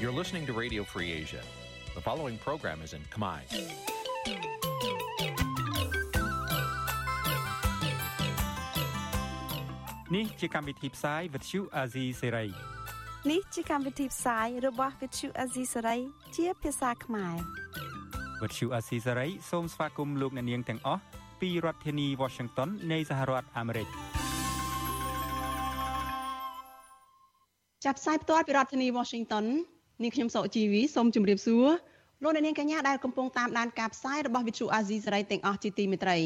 You're listening to Radio Free Asia. The following program is in Khmer. នេះជាកម្មវិធីផ្សាយ Vuthu Azizi Serai នេះជាកម្មវិធីផ្សាយរបស់ Vuthu Azizi Serai ជាភាសាខ្មែរ Vuthu Azizi Serai សូមស្វាគមន៍លោកអ្នកនាងទាំងអស់ពីរដ្ឋធានី Washington នៃសហរដ្ឋអាមេរិកចាប់ផ្សាយផ្ទាល់ពីរដ្ឋធានី Washington នាងខ្ញុំសកជីវីសូមជម្រាបសួរលោកអ្នកនាងកញ្ញាដែលកំពុងតាមដានការផ្សាយរបស់ Vuthu Azizi Serai ទាំងអស់ជាទីមេត្រី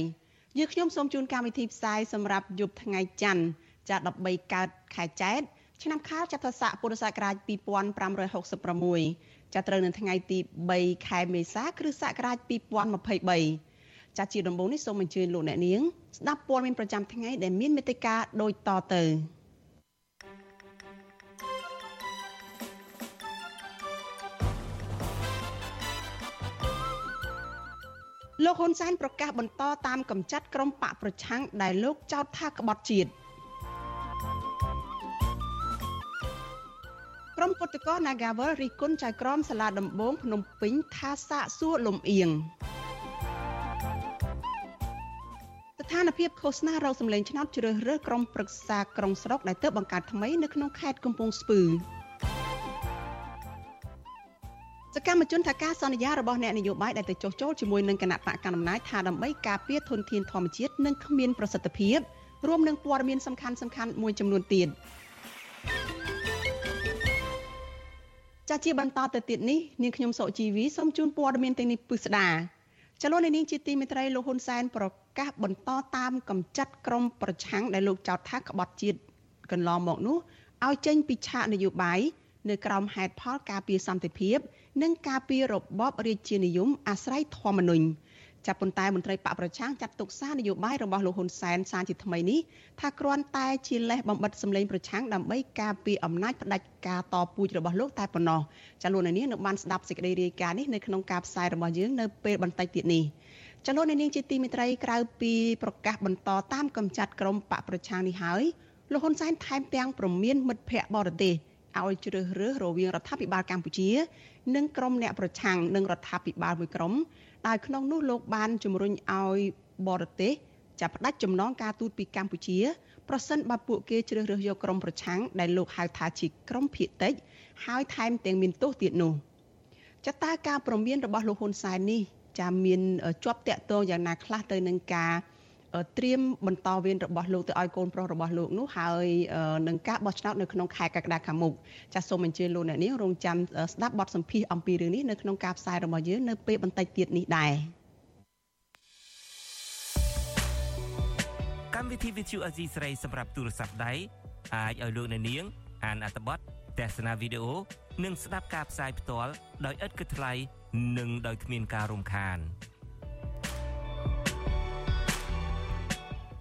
យើងខ្ញុំសូមជូនកម្មវិធីផ្សាយសម្រាប់យប់ថ្ងៃច័ន្ទចា13កើតខែចែកឆ្នាំខាលចត្វាស័កពុរសករាជ2566ចាប់ត្រូវនៅថ្ងៃទី3ខែមេសាគ្រិស្តសករាជ2023ចាជាដំបូងនេះសូមអញ្ជើញលោកអ្នកនាងស្ដាប់ព័ត៌មានប្រចាំថ្ងៃដែលមានមេត្តាដូចតទៅ លោកហ៊ុនសែនប្រកាសបន្តតាមកម្ចាត់ក្រុមបកប្រឆាំងដែលលោកចោទថាក្បត់ជាតិក្រុមពុតកោ Nagawal រិះគន់ចៅក្រមសាលាដំបងភ្នំពេញថាសាកសួរលំអៀងស្ថានភាពឃោសនារោគសម្លេងឆ្នោតជ្រើសរើសក្រុមប្រឹក្សាក្រុងស្រុកដែលទើបបង្កើតថ្មីនៅក្នុងខេត្តកំពង់ស្ពឺ សកម្មជនថាការសន្យារបស់អ្នកនយោបាយដែលទៅចុះចូលជាមួយនឹងគណៈបកកណ្ដាលអំណាចថាដើម្បីការពារធនធានធម្មជាតិនិងគ្មានប្រសិទ្ធភាពរួមនឹងព័ត៌មានសំខាន់សំខាន់មួយចំនួនទៀតចាជាបន្តទៅទៀតនេះនាងខ្ញុំសុជីវីសូមជូនព័ត៌មានទាំងនេះពិស្ដាចលនានាងជាទីមេត្រីលោកហ៊ុនសែនប្រកាសបន្តតាមកម្ចាត់ក្រុមប្រឆាំងដែលលោកចោទថាក្បត់ជាតិកន្លងមកនោះឲ្យចេញពីឆាកនយោបាយ នៅក្រោមហេតុផលការពារសន្តិភាព និងការពាររបបរាជានិយមអាស្រ័យធម្មនុញ្ញចាប់ប៉ុន្តែមន្ត្រីបកប្រឆាំងចាត់ទុកសារនយោបាយរបស់លោកហ៊ុនសែនសារជាថ្មីនេះថាគ្រាន់តែជាលេសបំបិតសម្លេងប្រឆាំងដើម្បីការពារអំណាចផ្ដាច់ការតពូជរបស់លោកតែប៉ុណ្ណោះចាលោកនាងនឹងបានស្ដាប់សេចក្តីរាយការណ៍នេះនៅក្នុងការផ្សាយរបស់យើងនៅពេលបន្តិចទៀតនេះចលនានាងជាទីមេត្រីក្រៅពីប្រកាសបន្តតាមកំចាត់ក្រុមបកប្រឆាំងនេះហើយលោកហ៊ុនសែនថែមទាំងប្រមានមិត្តភ័ក្តិបរទេស ឲ្យជ្រើសរើសរវាងរដ្ឋាភិបាលកម្ពុជា និងក្រុមអ្នកប្រឆាំងនឹងរដ្ឋាភិបាលមួយក្រុមដោយក្នុងនោះលោកបានជំរុញឲ្យបរទេសចាប់ផ្ដាច់ចំណងការទូតពីកម្ពុជាប្រសិនបើពួកគេជ្រើសរើសយកក្រុមប្រឆាំងដែលលោកហៅថាជាក្រុមភៀកតិចហើយថែមទាំងមានទោសទៀតនោះចតាការប្រមានរបស់លោកហ៊ុនសែននេះចាមានជាប់តាក់ទងយ៉ាងណាខ្លះទៅនឹងការ ត្រៀមបន្តវេនរបស់លោកទៅឲ្យកូនប្រុសរបស់លោកនោះហើយនឹងការបោះឆ្នោតនៅក្នុងខែកក្កដាខាងមុខចាសសូមអញ្ជើញលោកអ្នកនាងរងចាំស្ដាប់បទសម្ភាសន៍អំពីរឿងនេះនៅក្នុងការផ្សាយរបស់យើងនៅពេលបន្តិចទៀតនេះដែរកម្មវិធី Vithu Azizi ស្រីសម្រាប់ទូរស័ព្ទដៃអាចឲ្យលោកអ្នកនាង អានអត្ថបទទស្សនាវីដេអូនិងស្ដាប់ការផ្សាយផ្ទាល់ដោយឥតគិតថ្លៃនិងដោយគ្មានការរំខាន។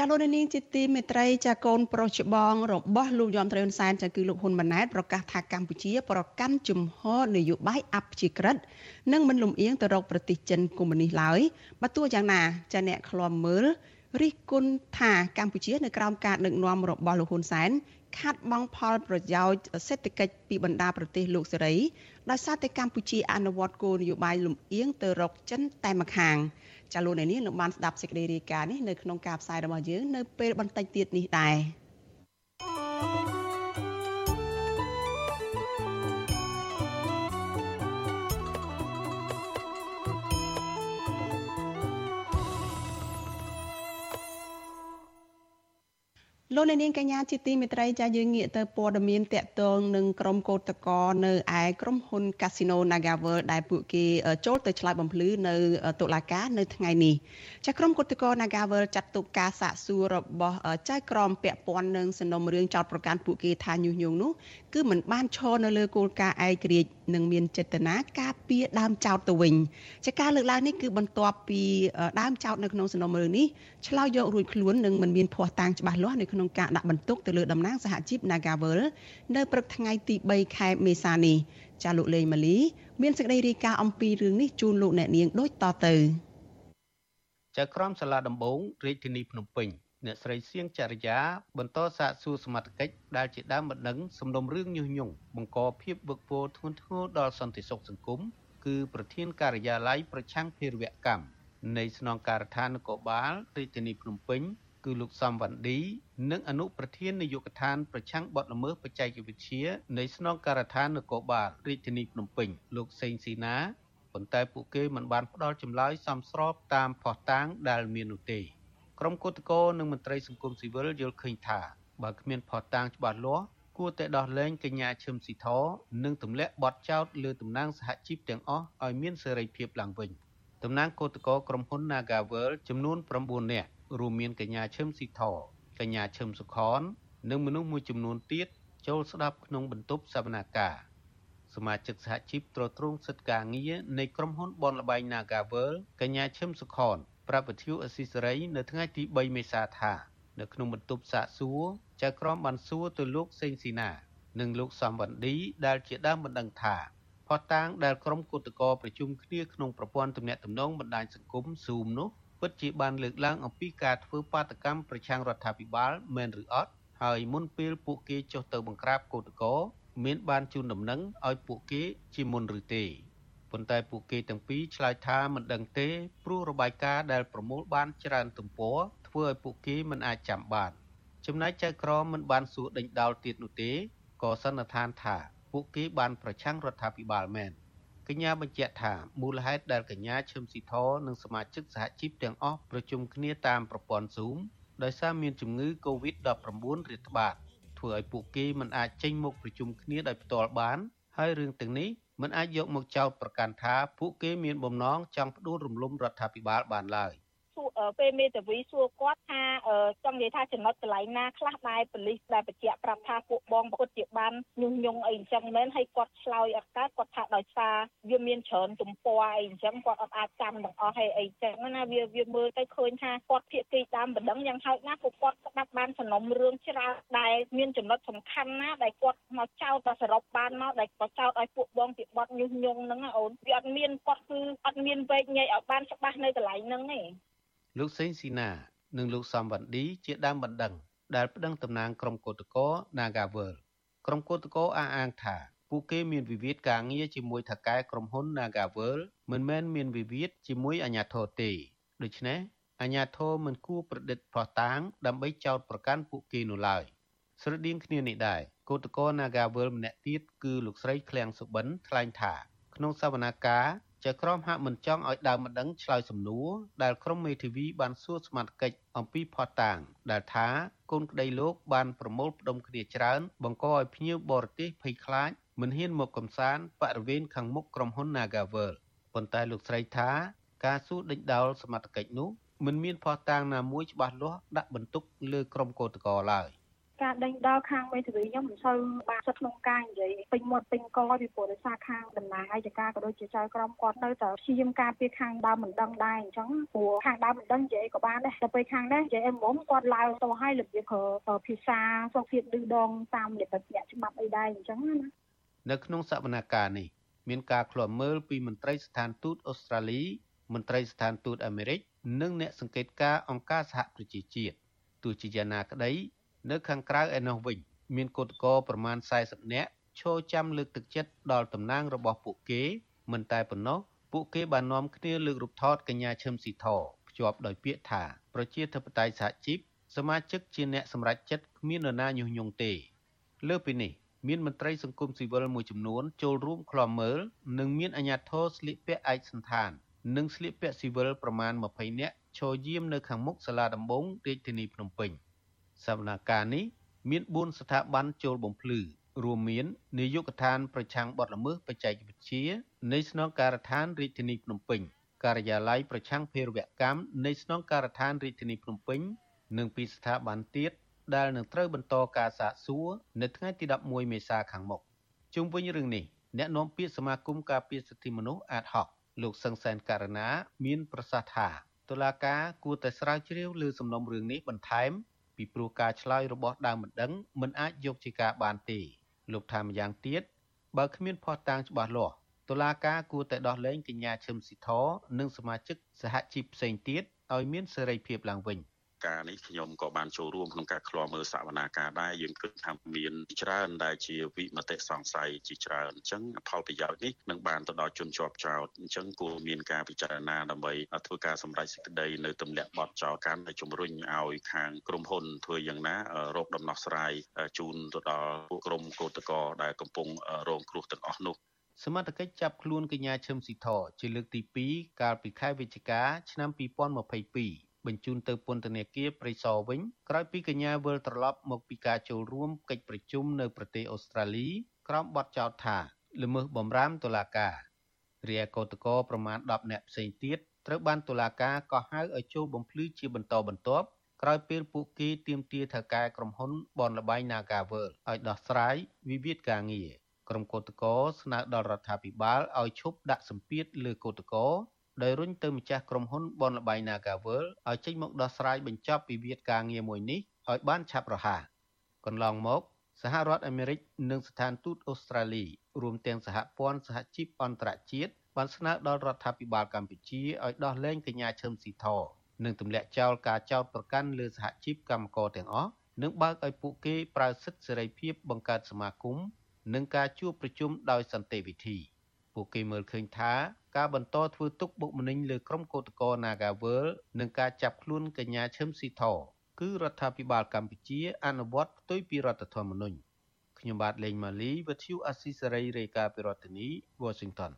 ចាលោកនាងជាទីមេត្រីចាកូនប្រុសច្បងរបស់លោកយមត្រីហ៊ុនសែនចាគឺលោកហ៊ុនម៉ាណែតប្រកាសថាកម្ពុជា ប្រកាន់ជំហរនយោបាយអព្យាក្រឹតនិងមិនលំអៀងទៅរកប្រទេសចិនកុម្មុយនីសឡើយបើទោះយ៉ាងណាចាអ្នកខ្លាំមើលរិះគន់ថាកម្ពុជានៅក្រោមការដឹកនាំរបស់លោកហ៊ុនសែនខាត់បងផលប្រយោជន៍សេដ្ឋកិច្ចពីបណ្ដាប្រទេសលោកសេរីដោយសារតែកម្ពុជាអនុវត្តគោលនយោបាយលំអៀងទៅរកចិនតែម្ខាង។ ចាលោកអ្នកនាងនឹងបានស្ដាប់សេចក្តីរាយការណ៍នេះនៅក្នុងការផ្សាយរបស់យើងនៅពេលបន្តិចទៀតនេះដែរ លោកអ្នកនាងកញ្ញាជាទីមេត្រីចាយើងងាកទៅព័ត៌មានតកតងនឹងក្រុមកោតកោនៅឯក្រុមហ៊ុន Casino NagaWorld ដែលពួកគេចូលទៅឆ្លើយបំភ្លឺនៅតុលាការនៅថ្ងៃនេះចាក្រុមកោតកោ NagaWorld ចាត់ទុកការសាកសួររបស់ចៅក្រមពាក់ព័ន្ធនឹងសំណុំរឿងចោតប្រកាន់ពួកគេថាញុះញង់នោះគឺមិនបានឈរនៅលើគោលការណ៍ឯករាជ្យនិងមានចេតនាការពារដើមចោតទៅវិញចាការលើកឡើងនេះគឺបន្ទាប់ពីដើមចោតនៅក្នុងសំណុំរឿងនេះឆ្លោយយករួចខ្លួននិងមិនមានភ័ស្តុតាងច្បាស់លាស់នៅក្នុងការដាក់បន្ទុកទៅលើតំណាងសហជីព Nagavel នៅព្រឹកថ្ងៃទី3ខែមេសានេះចាលោកលេងម៉ាលី មានសេចក្តីរាយការណ៍អំពីរឿងនេះជូនលោកអ្នកនាងដូចតទៅចៅក្រមសាលាដំបងរាជធានីភ្នំពេញអ្នកស្រីសៀងចរិយា បន្តសាកសួរសមត្ថកិច្ចដែលជាដើមបណ្ដឹងសំណុំរឿងញុះញង់បង្កភាពវឹកវរធ្ងន់ធ្ងរដល់សន្តិសុខសង្គមគឺប្រធានការិយាល័យប្រឆាំងភេរវកម្មនៃស្នងការដ្ឋាននគរបាលរាជធានីភ្នំពេញ គឺលោកសំវណ្ឌីនិងអនុប្រធាននាយកដ្ឋានប្រឆាំងបទល្មើសបច្ចេកវិទ្យានៃស្នងការដ្ឋាននគរបាលរាជធានីភ្នំពេញលោកសេងស៊ីណាប៉ុន្តែពួកគេមិនបានផ្ដល់ចម្លើយសមស្របតាមផុសតាងដែលមាននោះទេក្រុមគឧតកោនិងមន្ត្រីសង្គមស៊ីវិលយល់ឃើញថាបើគ្មានផុសតាងច្បាស់លាស់គួរតែដោះលែងកញ្ញាឈឹមស៊ីធនិងទម្លាក់បទចោទលើតំណាងសហជីពទាំងអស់ឲ្យមានសេរីភាពឡើងវិញតំណាងគឧតកោក្រុមហ៊ុន Nagavel ចំនួន9នាក់ រួមមានកញ្ញាឈឹមស៊ីធកញ្ញាឈឹមសុខន និងមនុស្សមួយចំនួនទៀតចូលស្ដាប់ក្នុងបន្ទប់សវនាការសមាជិកសហជីពត្រួតត្រងសិទ្ធិការងារនៃក្រុមហ៊ុនបនលបែង Nagavel កញ្ញាឈឹមសុខនប្រាប់វិទ្យុអស៊ីសេរីនៅថ្ងៃទី3មេសាថា នៅក្នុងបន្ទប់សាកសួរចៅក្រមបានសួរទៅលោកសេងស៊ីណា និងលោកសំវណ្ឌីដែលជាដើមបណ្ដឹងថាផតតាងដែលក្រុមគឧតកោប្រជុំគ្នាក្នុងប្រព័ន្ធទំនាក់ទំនងបណ្ដាញសង្គម Zoom នោះ ពិតជាបានលើកឡើងអំពីការធ្វើបាតកម្មប្រឆាំងរដ្ឋាភិបាលមែនឬអត់ហើយមុនពេលពួកគេចុះទៅបង្ក្រាបគឧតកោមានបានជូនដំណឹងឲ្យពួកគេជាមុនឬទេប៉ុន្តែពួកគេទាំងពីរឆ្លើយថាមិនដឹងទេព្រោះរបាយការណ៍ដែលប្រមូលបានច្រើនទំព័រធ្វើឲ្យពួកគេមិនអាចចាំបានចំណែកចៅក្រមមិនបានសួរដេញដោលទៀតនោះទេក៏សន្និដ្ឋានថាពួកគេបានប្រឆាំងរដ្ឋាភិបាលមែន កញ្ញាបញ្ជាក់ថាមូលហេតុដែលកញ្ញាឈឹមស៊ីធនិងសមាជិកសហជីពទាំងអស់ប្រជុំគ្នាតាមប្រព័ន្ធ Zoom ដោយសារមានជំងឺ Covid-19 រាតត្បាតធ្វើឲ្យពួកគេមិនអាចចេញមុខប្រជុំគ្នាដោយផ្ទាល់បាន ហើយរឿងទាំងនេះមិនអាចយកមកចោទប្រកាន់ថាពួកគេមានបំណងចង់ផ្ដួលរំលំរដ្ឋាភិបាលបានឡើយ។ ពេលមេតាវីសួរគាត់ថាចង់និយាយថាចំណុចកន្លែងណាខ្លះដែលប៉ូលីសដែលបញ្ជាក់ប្រាប់ថាពួកបងប្រកួតជាបានញុះញង់អីអញ្ចឹងមែនហើយគាត់ឆ្លើយអត់កើតគាត់ថាដោយសារវាមានច្រើនទំព័រអីអញ្ចឹងគាត់អត់អាចចាំទាំងអស់ហើយអីអញ្ចឹងណាវាវាមើលទៅឃើញថាគាត់ភាគីតាមបណ្ដឹងយ៉ាងហោចណាស់ពួកគាត់ស្ដាប់បានសំណុំរឿងច្រើនដែលមានចំណុចសំខាន់ណាដែលគាត់មកចោទតែសរុបបានមកដែលគាត់ចោទឲ្យពួកបងជាបត់ញុះញង់ហ្នឹងអូនវាអត់មានគាត់គឺអត់មានវែកញែកឲ្យបានច្បាស់នៅកន្លែងហ្នឹងទេ លោកសេងស៊ីណា និងលោកសំវណ្ឌីជាដើមបណ្ដឹងដែលប្តឹងតំណាងក្រុមកោតក្រ Nagavel ក្រុមកោតក្រអះអាងថាពួកគេមានវិវាទការងារជាមួយថៅកែក្រុមហ៊ុន Nagavel មិនមែនមានវិវាទជាមួយអាជ្ញាធរទេដូច្នេះអាជ្ញាធរមិនគួរប្រឌិតផ្ោះតាង ដើម្បីចោទប្រកាន់ពួកគេនោះឡើយស្រដៀងគ្នានេះដែរកោតក្រ Nagavel ម្នាក់ទៀតគឺលោកស្រីឃ្លាំងសុបិនថ្លែងថាក្នុងសវនកម្ម ចៅក្រមហាក់មិនចង់ឲ្យដើមម្ដងឆ្លើយសំណួរដែលក្រុមមេធាវីបានសួរសមត្ថកិច្ចអំពីផតតាង ដែលថាកូនក្តីលោកបានប្រមូលផ្ដុំគ្នាច្រើន បង្កឲ្យភ្ញៀវបរទេសភ័យខ្លាចមិនហ៊ានមកកំសាន្តបរិវេណខាងមុខក្រុមហ៊ុន Nagavel ប៉ុន្តែលោកស្រីថាការសួរដេញដោលសមត្ថកិច្ចនោះមិនមានផុសតាងណាមួយច្បាស់លាស់ដាក់បន្ទុកលើក្រុមកោតក្រឡើយ ការដេញដោលខាងមេធាវីខ្ញុំមិនសូវបានសិទ្ធក្នុងការនិយាយពេញមាត់ពេញកពីព្រោះដោយសារខាងតំណាងអាយកាក៏ដូចជាចៅក្រមគាត់នៅតែព្យាយាមការពារខាងដើមមិនដឹងដែរអញ្ចឹងព្រោះខាងដើមមិនដឹងនិយាយក៏បានដែរតែពេលខាងនេះនិយាយអីមុំគាត់ឡើងទៅឲ្យរបៀបប្រើភាសាសុខភាពឌឺដងតាមលក្ខណៈច្បាប់អីដែរអញ្ចឹងណានៅក្នុងសវនកម្មនេះមានការឃ្លាំមើលពីមន្ត្រីស្ថានទូតអូស្ត្រាលីមន្ត្រីស្ថានទូតអាមេរិកនិងអ្នកសង្កេតការណ៍អង្គការសហប្រជាជាតិទោះជាយ៉ាងណាក្តី នៅខាងក្រៅឯនោះវិញមានកូតកោប្រមាណ40នាក់ឈរចាំលើកទឹកចិត្តដល់តំណាងរបស់ពួកគេ មិនតែប៉ុណ្ណោះពួកគេបាននាំគ្នាលើករូបថតកញ្ញាឈឹមស៊ីធភ្ជាប់ដោយពាក្យថាប្រជាធិបតេយ្យសហជីពសមាជិកជាអ្នកសម្រេចចិត្តគ្មាននរណាញុះញង់ទេ លើពីនេះមានមន្ត្រីសង្គមស៊ីវិលមួយចំនួនចូលរួមក្លំមើលនិងមានអាជ្ញាធរស្លៀកពាក់ឯកសណ្ឋាន និងស្លៀកពាក់ស៊ីវិលប្រមាណ20នាក់ឈរយាមនៅខាងមុខសាលាដំបងរាជធានីភ្នំពេញ សវនកម្មនេះមាន4ស្ថាប័នចូលបំភ្លឺរួមមាននាយកដ្ឋានប្រឆាំងបទល្មើសបច្ចេកវិទ្យានៃស្នងការដ្ឋានរាជធានីភ្នំពេញការិយាល័យប្រឆាំងភេរវកម្មនៃស្នងការដ្ឋានរាជធានីភ្នំពេញ និងពីស្ថាប័នទៀតដែលនឹងត្រូវបន្តការសាកសួរនៅថ្ងៃទី11មេសាខាងមុខជុំវិញរឿងនេះអ្នកនាំពាក្យសមាគមការពារសិទ្ធិមនុស្សអាតហុកលោកសង្សានករណា មាន ប្រសាសន៍ថាតុលាការគួរតែស្រាវជ្រាវលើសំណុំរឿងនេះបន្ថែម ពីព្រោះការឆ្លើយរបស់ដើមមិនដឹងមិនអាចយកជាការបានទេលោកថាម្យ៉ាងទៀតបើគ្មានភស្តុតាងច្បាស់លាស់តុលាការគួរតែដោះលែងកញ្ញាឈឹមស៊ីធនិងសមាជិកសហជីពផ្សេងទៀតឲ្យមានសេរីភាពឡើងវិញ។ ការនេះខ្ញុំក៏បានចូលរួមក្នុងការឃ្លាំមើលសវនាការដែរយើងគិតថាមានច្រើនដែលជាវិមតិសង្ស័យជាច្រើនអញ្ចឹងផលប្រយោជន៍នេះនឹងបានទៅដល់ជនជាប់ចោតអញ្ចឹងគួរមានការពិចារណាដើម្បីធ្វើការសម្រេចសេចក្តីនៅទម្លាក់បទចោលកម្មដែលជំរុញឲ្យខាងក្រុមហ៊ុនធ្វើយ៉ាងណារកដំណោះស្រាយជូនទៅដល់ពួកក្រុមកោតក្រដែលកំពុងរងគ្រោះទាំងអស់នោះសមត្ថកិច្ចចាប់ខ្លួនកញ្ញាឈឹមស៊ីធជាលើកទី2កាលពីខែវិច្ឆិកាឆ្នាំ2022 បញ្ជូនទៅពន្ធនាគារព្រៃសរវិញក្រោយពីកញ្ញាវិលត្រឡប់មកពីការចូលរួមកិច្ចប្រជុំនៅប្រទេសអូស្ត្រាលីក្រោមបទចោទថាល្មើសបំរាមតុលាការរាយកោតក្រប្រមាណ10នាក់ផ្សេងទៀតត្រូវបានតុលាការកោះហៅឲ្យចូលបំភ្លឺជាបន្តបន្ទាប់ក្រោយពេលពួកគេទាមទារថៅកែក្រុមហ៊ុនបនលបៃ Nagavel ឲ្យដោះស្រាយវិវាទការងារក្រុមកោតក្រស្នើដល់រដ្ឋាភិបាលឲ្យឈប់ដាក់សម្ពាធលើកោតក្រ ដោយរុញទៅម្ចាស់ក្រុមហ៊ុនបនលបៃ Nagavel ឲ្យចេញមកដោះស្រាយបញ្ចប់វិវាទការងារមួយនេះឲ្យបានឆាប់រហ័សកន្លងមក សហរដ្ឋអាមេរិកនិងស្ថានទូតអូស្ត្រាលីរួមទាំងសហព័ន្ធសហជីពអន្តរជាតិបានស្នើដល់រដ្ឋាភិបាលកម្ពុជាឲ្យដោះលែងកញ្ញាឈឹមស៊ីធនិងទម្លាក់ចោលការចោទប្រកាន់លើសហជីពកម្មករទាំងអស់និងបើកឲ្យពួកគេប្រើសិទ្ធិសេរីភាពបង្កើតសមាគមនិងការជួបប្រជុំដោយសន្តិវិធី។ពួកគេមើលឃើញថា ការបន្តធ្វើទុកបុកម្នេញលើក្រុមកោតក្រ Nagawal និងការចាប់ខ្លួនកញ្ញាឈឹមស៊ីធគឺរដ្ឋាភិបាលកម្ពុជាអនុវត្តផ្ទុយពីរដ្ឋធម្មនុញ្ញខ្ញុំបាទលេងម៉ាលីវិទ្យុអស៊ីសេរីរាយការណ៍ពីរដ្ឋធានី Washington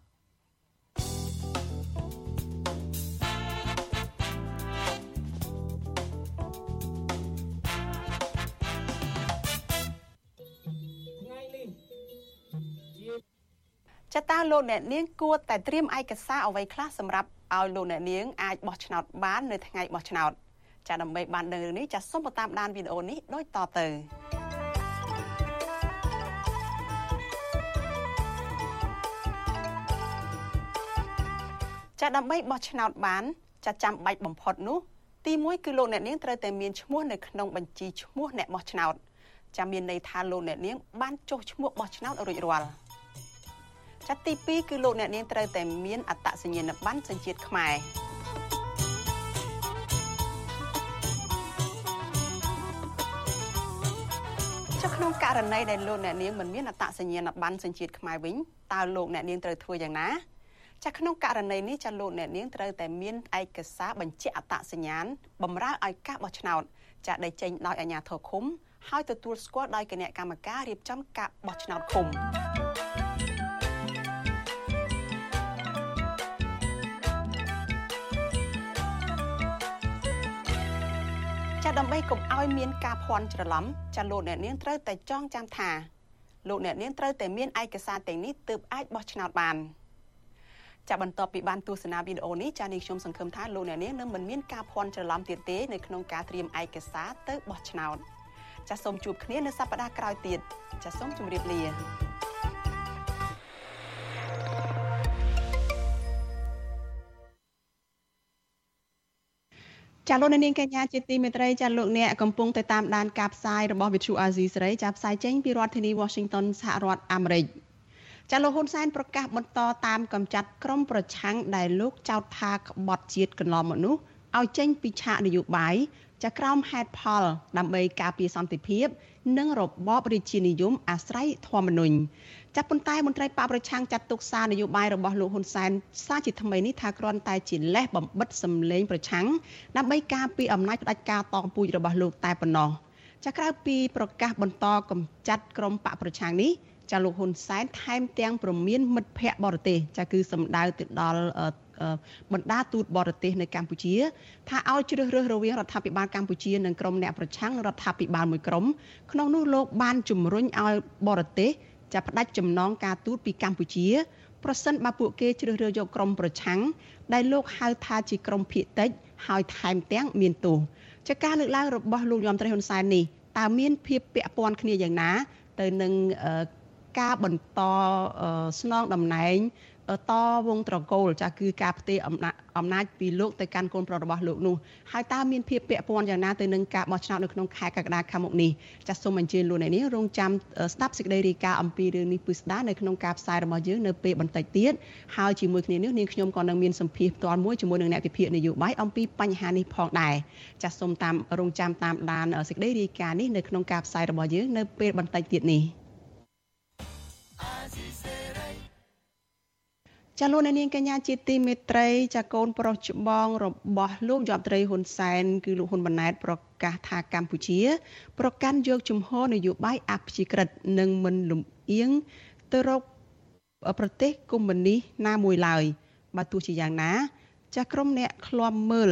ចាតើលោកអ្នកនាងគួរតែត្រៀមឯកសារអ្វីខ្លះសម្រាប់ឲ្យលោកអ្នកនាងអាចបោះឆ្នោតបាននៅថ្ងៃបោះឆ្នោតចាដើម្បីបានដឹងរឿងនេះចាសូមតាមដានវីដេអូនេះដូចតទៅចាដើម្បីបោះឆ្នោតបានចាចាំបាច់បំផុតនោះទី1គឺលោកអ្នកនាងត្រូវតែមានឈ្មោះនៅក្នុងបញ្ជីឈ្មោះអ្នកបោះឆ្នោតចាំមានន័យថាលោកអ្នកនាងបានចុះឈ្មោះបោះឆ្នោតរួចរាល់ ចាត់ទី2គឺលោកអ្នកនាងត្រូវតែមានអត្តសញ្ញាណប័ណ្ណសញ្ជាតិខ្មែរចុះក្នុងករណីដែលលោកអ្នកនាងមិនមានអត្តសញ្ញាណប័ណ្ណសញ្ជាតិខ្មែរវិញតើលោកអ្នកនាងត្រូវធ្វើយ៉ាងណាចាក្នុងករណីនេះចាលោកអ្នកនាងត្រូវតែមានឯកសារបញ្ជាក់អត្តសញ្ញាណបម្រើឲ្យការបោះឆ្នោតចាដែលចេញដោយអាជ្ញាធរឃុំហើយទទួលស្គាល់ដោយគណៈកម្មការរៀបចំការបោះឆ្នោតឃុំ ចាដើម្បីកុំឲ្យមានការភ័ន្តច្រឡំចាលោកអ្នកនាងត្រូវតែចងចាំថាលោកអ្នកនាងត្រូវតែមានឯកសារទាំងនេះទើបអាចបោះឆ្នោតបានចាបន្ទាប់ពីបានទស្សនាវីដេអូនេះចានេះខ្ញុំសង្ឃឹមថាលោកអ្នកនាងនឹងមិនមានការភ័ន្តច្រឡំទៀតទេនៅក្នុងការត្រៀមឯកសារទៅបោះឆ្នោតចាសូមជួបគ្នានៅសប្តាហ៍ក្រោយទៀតចាសូមជម្រាបលា ចាលោកនាងកញ្ញាជាទីមេត្រីចាលោកអ្នកកំពុងតែតាមដានការផ្សាយរបស់ Vithu Azizi សេរីចាផ្សាយចេញពីរដ្ឋធានី Washington សហរដ្ឋអាមេរិកចាលោកហ៊ុនសែនប្រកាសបន្តតាមកំចាត់ក្រមប្រឆាំងដែលលោកចោទថាក្បត់ជាតិកន្លងមកនោះឲ្យចេញពីឆាកនយោបាយ ចាក្រោមហេតុផល ដើម្បីការពារសន្តិភាព និងរបបរាជានិយមអាស្រ័យធម្មនុញ្ញចាប់ប៉ុន្តែមន្ត្រីបកប្រឆាំងចាត់ទុកសារនយោបាយរបស់លោកហ៊ុនសែនសារជាថ្មីនេះថាគ្រាន់តែជាលេសបំបិតសម្លេងប្រឆាំងដើម្បីការពារអំណាចផ្ដាច់ការតងពូជរបស់លោកតែប៉ុណ្ណោះចាក្រៅពីប្រកាសបន្តកំចាត់ក្រុមបកប្រឆាំងនេះចាលោកហ៊ុនសែនថែមទាំងប្រមានមិត្តភ័ក្តិបរទេសចាគឺសម្ដៅទៅដល់ បណ្ដាទូតបរទេសនៅកម្ពុជាថាឲ្យជ្រើសរើសរវាងរដ្ឋាភិបាលកម្ពុជានិងក្រុមអ្នកប្រឆាំងនិងរដ្ឋាភិបាលមួយក្រុមក្នុងនោះលោកបានជំរុញឲ្យបរទេសចាប់ផ្ដាច់ចំណងការទូតពីកម្ពុជាប្រសិនបើពួកគេជ្រើសរើសយកក្រុមប្រឆាំងដែលលោកហៅថាជាក្រុមភៀកតិចហើយថែមទាំងមានទោសចាការលើកឡើងរបស់លោកយមត្រីហ៊ុនសែននេះតើមានភាពពាក់ព័ន្ធគ្នាយ៉ាងណា ទៅនឹងការបន្តស្នងតំណែង តវងត្រកូលចាគឺការផ្ទេរអំណាចពីលោកទៅកាន់កូនប្រុសរបស់លោកនោះហើយតើមានភាពពាក់ព័ន្ធយ៉ាងណាទៅនឹងការបោះឆ្នោតនៅក្នុងខែកក្កដាខាងមុខនេះចាសសូមអញ្ជើញលោកអ្នកនាងរងចាំស្ដាប់សេចក្តីរាយការណ៍អំពីរឿងនេះពិស្ដានៅក្នុងការផ្សាយរបស់យើងនៅពេលបន្តិចទៀតហើយជាមួយគ្នានេះនាងខ្ញុំក៏នឹងមានសម្ភារផ្ទាល់មួយជាមួយនឹងអ្នកវិភាគនយោបាយអំពីបញ្ហានេះផងដែរចាសសូមតាមរងចាំតាមដានសេចក្តីរាយការណ៍នេះនៅក្នុងការផ្សាយរបស់យើងនៅពេលបន្តិចទៀតនេះ ចាលោកអ្នកនាងកញ្ញាជាទីមេត្រីចាកូនប្រុសច្បងរបស់លោកយមត្រីហ៊ុនសែនគឺលោកហ៊ុនម៉ាណែតប្រកាសថាកម្ពុជា ប្រកាន់យកជំហរនយោបាយអព្យាក្រឹតនិងមិនលំអៀងទៅរកប្រទេសកុម្មុយនីសណាមួយឡើយបើទោះជាយ៉ាងណា ចាក្រុមអ្នកឃ្លាំមើល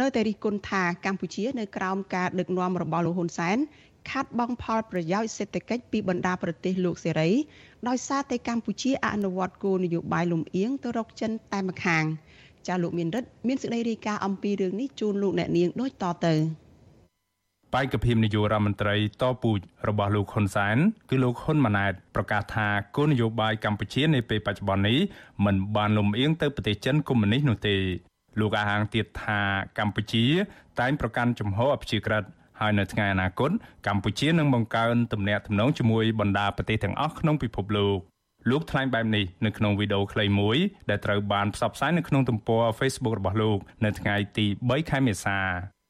នៅតែរិះគន់ថាកម្ពុជា នៅក្រោមការដឹកនាំរបស់លោកហ៊ុនសែន ខាត់បងផលប្រយោជន៍សេដ្ឋកិច្ចពីបណ្ដាប្រទេសលោកសេរីដោយសារតែកម្ពុជាអនុវត្តគោលនយោបាយលំអៀងទៅរកចិនតែម្ខាងចាលោកមានរិទ្ធមានសេចក្តីរាយការណ៍អំពីរឿងនេះជូនលោកអ្នកនាងដូចតទៅបេក្ខភាពនាយករដ្ឋមន្ត្រីតពូជរបស់លោកហ៊ុនសែនគឺលោកហ៊ុនម៉ាណែតប្រកាសថាគោលនយោបាយកម្ពុជានាពេលបច្ចុប្បន្ននេះមិនបានលំអៀងទៅប្រទេសចិនកុម្មុយនីសនោះទេលោកអះអាងទៀតថាកម្ពុជាតែងប្រកាន់ជំហរអព្យាក្រឹត ហើយនៅថ្ងៃអនាគតកម្ពុជានឹងបង្កើនទំនាក់ទំនងជាមួយបណ្ដាប្រទេសទាំងអស់ក្នុងពិភពលោកលោកថ្លែងបែបនេះនៅក្នុងវីដេអូខ្លីមួយដែលត្រូវបានផ្សព្វផ្សាយនៅក្នុងទំព័រ Facebook របស់លោក នៅថ្ងៃទី3ខែមេសា